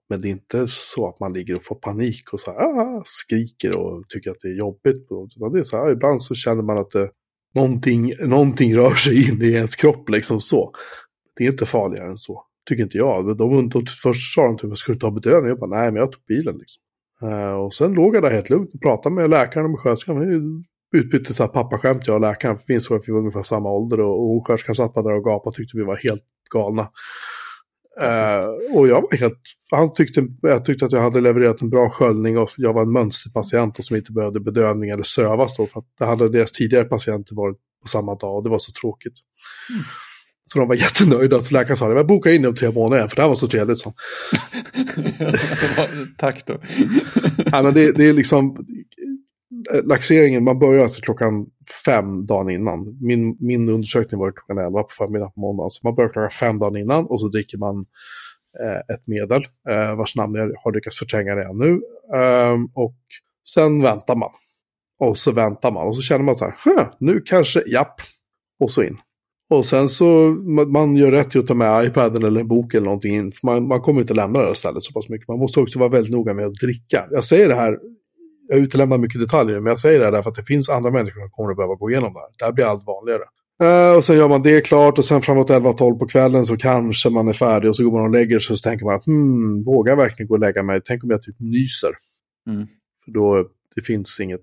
men det är inte så att man ligger och får panik och så här, ah, skriker och tycker att det är jobbigt. Utan det är så här, ibland så känner man att det, någonting, någonting rör sig in i ens kropp liksom så. Det är inte farligare än så, tycker inte jag. De, de, först sa de typ, jag skulle inte ha bedövning? Jag bara, nej, men jag tog bilen liksom. Uh, och sen låg jag där helt lugnt och pratade med läkaren och med sköterskan. Vi utbytte så här pappaskämt, jag och läkaren. Vi att vi var ungefär samma ålder och, och sköterskan satt bara där och gapade och tyckte vi var helt galna. Uh, och jag var helt, han tyckte, jag tyckte att jag hade levererat en bra sköljning och jag var en mönsterpatient och som inte behövde bedövning eller sövas då. För att det hade deras tidigare patienter varit på samma dag och det var så tråkigt. Mm. Så de var jättenöjda. Så läkaren sa, jag bokar in om tre månader för det här var så trevligt. Så. [laughs] Tack då. ja, men det, det är liksom, Eh, laxeringen, man börjar alltså klockan fem dagen innan. Min, min undersökning var klockan elva på förmiddagen på måndagen. Så man börjar klockan fem dagen innan och så dricker man eh, ett medel eh, vars namn jag har lyckats förtränga redan nu. Eh, och sen väntar man. Och så väntar man och så känner man så här, nu kanske, japp, och så in. Och sen så, man gör rätt i att ta med iPaden eller en bok eller någonting in. För man, man kommer inte lämna det här stället så pass mycket. Man måste också vara väldigt noga med att dricka. Jag säger det här jag utelämnar mycket detaljer, men jag säger det här därför att det finns andra människor som kommer att behöva gå igenom det här. Det här blir allt vanligare. Uh, och sen gör man det klart och sen framåt 11-12 på kvällen så kanske man är färdig och så går man och lägger sig och så tänker man att hmm, vågar jag verkligen gå och lägga mig? Tänk om jag typ nyser? Mm. För då, det finns inget,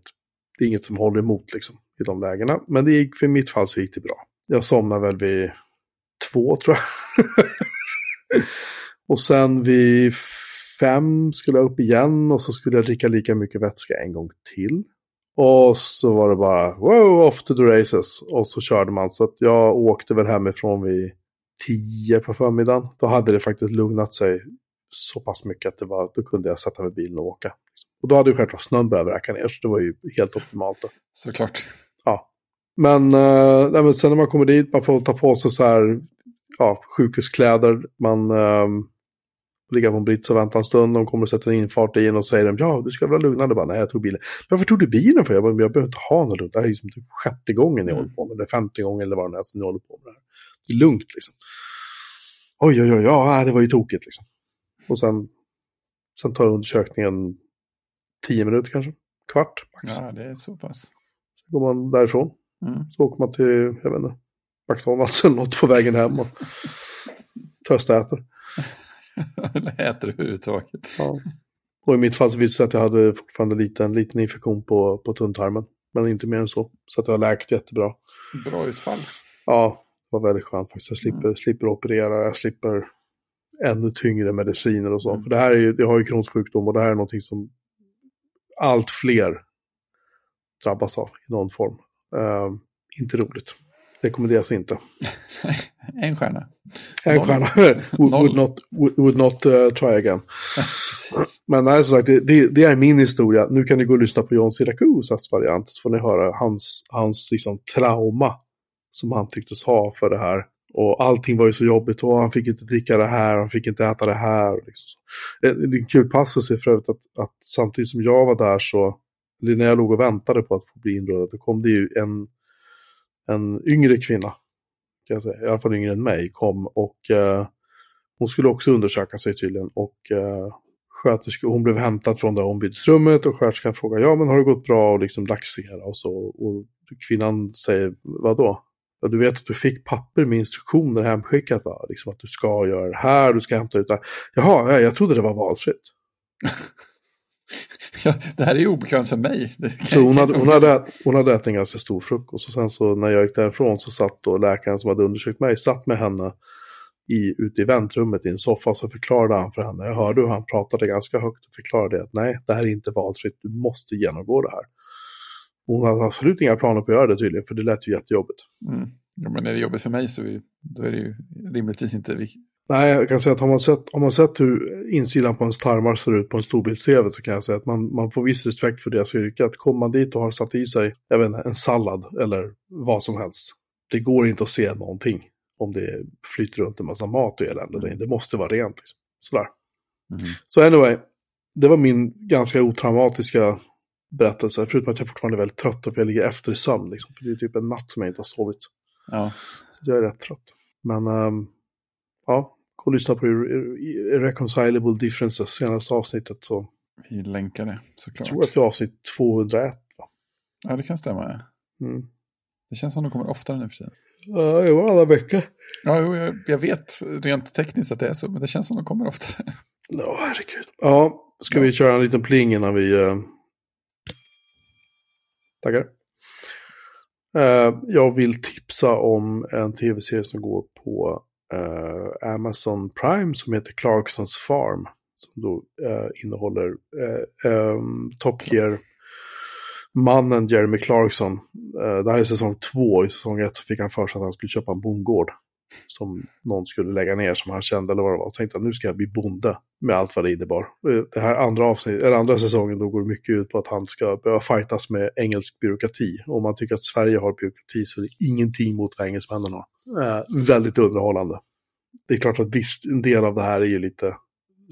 det är inget som håller emot liksom i de lägena. Men det gick, för mitt fall så gick det bra. Jag somnade väl vid två tror jag. [laughs] och sen vid fem skulle jag upp igen och så skulle jag dricka lika mycket vätska en gång till. Och så var det bara wow, off to the races. Och så körde man. Så att jag åkte väl hemifrån vid tio på förmiddagen. Då hade det faktiskt lugnat sig så pass mycket att det var, då kunde jag sätta mig i bilen och åka. Och då hade ju självklart snön börjat vräka ner, så det var ju helt optimalt. Då. Såklart. Ja. Men, äh, men sen när man kommer dit, man får ta på sig så här, ja, sjukhuskläder, man äh, ligga på en brits och vänta en stund, de kommer och sätter en infart i en och säger ja, du ska vara lugnande. Bara, Nej, jag tog bilen. Men varför tog du bilen för? Jag, bara, jag behöver inte ha något lugnt. Det här är liksom typ sjätte gången jag mm. håller på med det, femte gången eller vad det är som jag håller på med det här. Det är lugnt liksom. Oj, oj, oj, ja, det var ju tokigt liksom. Och sen, sen tar undersökningen tio minuter kanske, kvart max. Ja, det är så pass. Så går man därifrån. Mm. Så åker man till, jag vet inte, McDonalds eller något på vägen hem och [laughs] tröstäter. [laughs] eller äter överhuvudtaget. Ja. Och i mitt fall så visade det att jag hade fortfarande lite, en liten infektion på, på tunntarmen. Men inte mer än så. Så att det har läkt jättebra. Bra utfall. Ja, det var väldigt skönt faktiskt. Jag slipper, mm. slipper operera, jag slipper ännu tyngre mediciner och så. Mm. För det här är ju, jag har ju Crohns sjukdom och det här är någonting som allt fler drabbas av i någon form. Uh, inte roligt. Rekommenderas inte. [laughs] en stjärna. En Noll. stjärna. [laughs] would, not, would not uh, try again. [laughs] Men nej, som sagt, det, det, är min historia. Nu kan ni gå och lyssna på John Syracusas variant. Så får ni höra hans, hans liksom, trauma som han tycktes ha för det här. Och allting var ju så jobbigt och han fick inte dricka det här, han fick inte äta det här. Liksom. Det är en kul passus är för övrigt att, att samtidigt som jag var där så, när jag låg och väntade på att få bli inrullad, då kom det ju en, en yngre kvinna, kan jag säga, i alla fall yngre än mig, kom och eh, hon skulle också undersöka sig tydligen. Och eh, sköterska, hon blev hämtad från det ombytesrummet och sköterskan frågade ja men har det gått bra och liksom laxera och så. Och kvinnan säger vadå? Ja, du vet att du fick papper med instruktioner hemskickat va? Liksom att du ska göra det här, du ska hämta ut det här. Jaha, jag trodde det var valfritt. [laughs] ja, det här är ju obekvämt för mig. Så hon, hade, hon, hade, hon hade ätit en ganska stor frukost och sen så när jag gick därifrån så satt då läkaren som hade undersökt mig, satt med henne i, ute i väntrummet i en soffa så förklarade han för henne, jag hörde hur han pratade ganska högt och förklarade att nej, det här är inte valfritt, du måste genomgå det här. Hon hade absolut inga planer på att göra det tydligen, för det lät ju jättejobbigt. Mm. Ja, men är det jobbigt för mig så är, då är det ju rimligtvis inte... Nej, jag kan säga att har man sett, har man sett hur insidan på ens tarmar ser ut på en storbilds-tv så kan jag säga att man, man får viss respekt för deras yrke. Att komma dit och har satt i sig, jag vet inte, en sallad eller vad som helst. Det går inte att se någonting om det flyter runt en massa mat och elände. Mm. Det måste vara rent. Liksom. Sådär. Mm. Så anyway, det var min ganska otraumatiska berättelse. Förutom att jag fortfarande är väldigt trött och jag ligger efter i sömn. Liksom, för det är typ en natt som jag inte har sovit. Ja. Så jag är rätt trött. Men um, ja, gå och lyssna på Irreconcilable Differences, senaste avsnittet. Så. Vi länkar det såklart. Jag tror att det är avsnitt 201. Va? Ja, det kan stämma. Mm. Det känns som de kommer oftare nu för tiden. Ja, det var alla veckor. Ja, jag, jag vet rent tekniskt att det är så, men det känns som de kommer oftare. Ja, oh, herregud. Ja, ska vi köra en liten pling innan vi uh, Tackar. Uh, jag vill tipsa om en tv-serie som går på eh, Amazon Prime som heter Clarksons Farm. Som då eh, innehåller eh, ehm, Top Gear mannen Jeremy Clarkson. Eh, det här är säsong två. I säsong ett fick han för sig att han skulle köpa en bondgård som någon skulle lägga ner som han kände eller vad det var. Så tänkte att nu ska jag bli bonde med allt vad det innebar. Eh, det här andra, avsnitt, eller andra säsongen då går mycket ut på att han ska behöva fightas med engelsk byråkrati. Om man tycker att Sverige har byråkrati så är det ingenting mot vad engelsmännen har. Eh, väldigt underhållande. Det är klart att visst, en del av det här är ju lite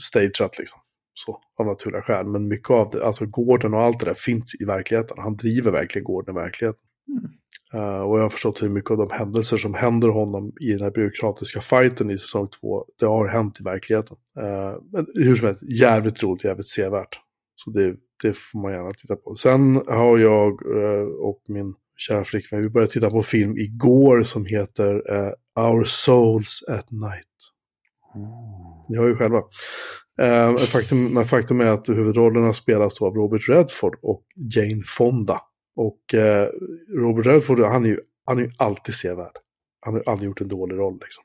stageat liksom. Så, av naturliga skäl. Men mycket av det, alltså gården och allt det där finns i verkligheten. Han driver verkligen gården i verkligheten. Mm. Uh, och jag har förstått hur mycket av de händelser som händer honom i den här byråkratiska fighten i säsong två, det har hänt i verkligheten. Uh, men hur som helst, jävligt roligt, jävligt sevärt. Så det, det får man gärna titta på. Sen har jag eh, och min kära flickvän, vi började titta på film igår som heter Our Souls at Night. Ni har ju själva. Faktum, men faktum är att huvudrollerna spelas av Robert Redford och Jane Fonda. Och eh, Robert Redford, han är, ju, han är ju alltid sevärd. Han har aldrig gjort en dålig roll liksom.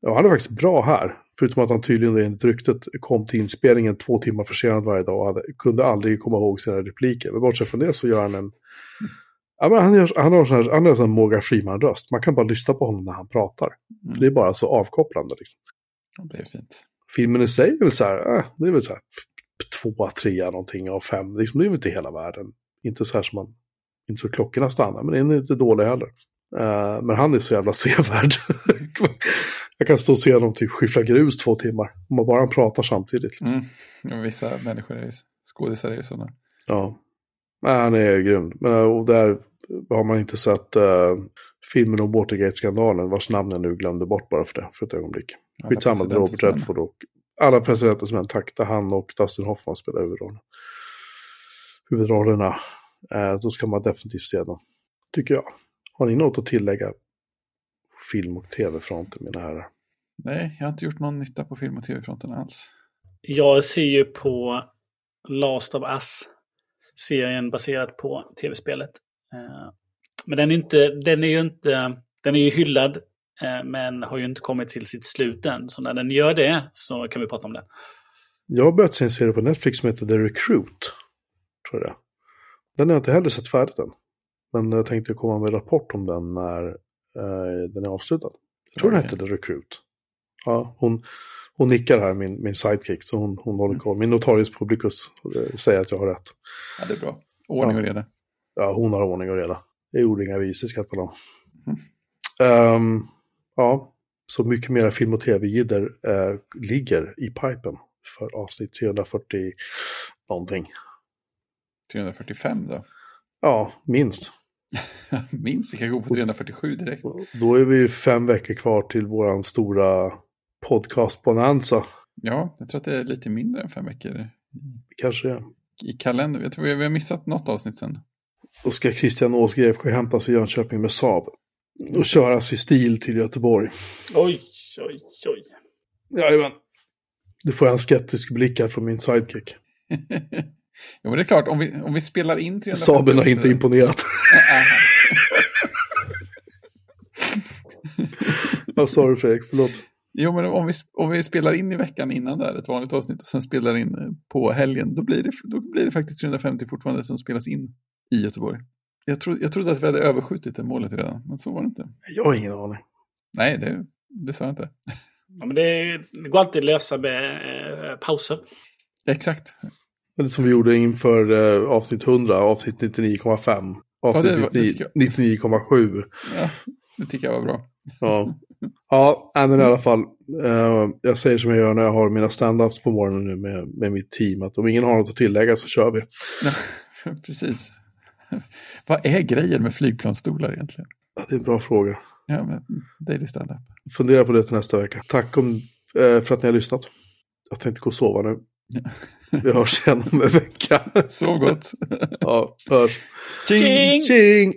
Ja, han är faktiskt bra här. Förutom att han tydligen enligt ryktet kom till inspelningen två timmar försenad varje dag och hade, kunde aldrig komma ihåg sina repliker. Men bortsett från det så gör han en... Ja, men han, gör, han har en sån här, han har en sån Morgan Freeman-röst. Man kan bara lyssna på honom när han pratar. Mm. För det är bara så avkopplande. Liksom. Ja, Det är fint. Filmen i sig är väl så här, äh, det är väl så här tvåa, trea någonting av fem. Liksom, det är väl inte hela världen. Inte så här som man, inte så klockorna stannar, men den är inte dålig heller. Eh, men han är så jävla [laughs] sevärd. Jag kan stå och se honom typ skyffla grus två timmar. Om man bara pratar samtidigt. Liksom. Mm. Vissa människor är ju, skådisar är ju sådana. Ja. Men han är grym. Men, eh, och där har man inte sett uh, filmen om Watergate-skandalen, vars namn jag nu glömde bort bara för det, för ett ögonblick. Skitsamma, Robert Redford och alla presidentens män, tack, där han och Dustin Hoffman spelar huvudrollen. Huvudrollerna. Uh, så ska man definitivt se dem, tycker jag. Har ni något att tillägga? Film och tv-fronten, mina herrar. Nej, jag har inte gjort någon nytta på film och tv-fronten alls. Jag ser ju på Last of Us, serien baserad på tv-spelet. Eh, Men den är, inte, den är ju inte, den är ju hyllad, eh, men har ju inte kommit till sitt slut än. Så när den gör det så kan vi prata om den. Jag har börjat se en serie på Netflix som heter The Recruit. Tror jag. Den har jag inte heller sett färdigt än. Men jag tänkte komma med rapport om den när eh, den är avslutad. Jag tror den Okej. hette The Recruit. Ja, hon, hon nickar här, min, min sidekick, så hon, hon håller koll. Min notarius publicus eh, säger att jag har rätt. Ja, det är bra. Ordning och reda. Ja, hon har ordning och reda. Det är ord inga visor, skrattar de. Mm. Ehm, ja, så mycket mera film och tv-jidder eh, ligger i pipen för avsnitt 340 någonting. 345 då. [laughs] Ja, minst. Minst, vi kan gå på 347 direkt. Då är vi ju fem veckor kvar till våran stora podcast-bonanza. Ja, jag tror att det är lite mindre än fem veckor Kanske är. i kalendern. Jag tror vi vi har missat något avsnitt sen. Då ska Christian Åsgrev hämtas i Jönköping med Saab. Och köras i stil till Göteborg. Oj, oj, oj. Jajamän. Du får en skeptisk blick här från min sidekick. [laughs] jo, men det är klart, om vi, om vi spelar in 350... Saaben har inte imponerat. Vad sa du Fredrik? Förlåt. Jo, men om vi, om vi spelar in i veckan innan där, ett vanligt avsnitt, och sen spelar in eh, på helgen, då blir det, då blir det faktiskt 350 fortfarande som spelas in i Göteborg. Jag, tro, jag trodde att vi hade överskjutit det målet redan, men så var det inte. Jag har ingen aning. Nej, det, det sa jag inte. Ja, men det, det går alltid att lösa med eh, pauser. Exakt. Eller som vi gjorde inför eh, avsnitt 100, avsnitt 99,5. Avsnitt 99 99,7. Ja, det tycker jag var bra. Ja, ja men i alla fall. eh, jag säger som jag gör när jag har mina stand-ups på morgonen nu med, med mitt team. Att om ingen har något att tillägga så kör vi. [laughs] Precis. Vad är grejen med flygplansstolar egentligen? Ja, det är en bra fråga. Ja, men daily standup. Fundera på det till nästa vecka. Tack om, eh, för att ni har lyssnat. Jag tänkte gå och sova nu. [laughs] Vi hörs igen om en vecka. Så gott. Ja, hörs. Tjing! Tjing!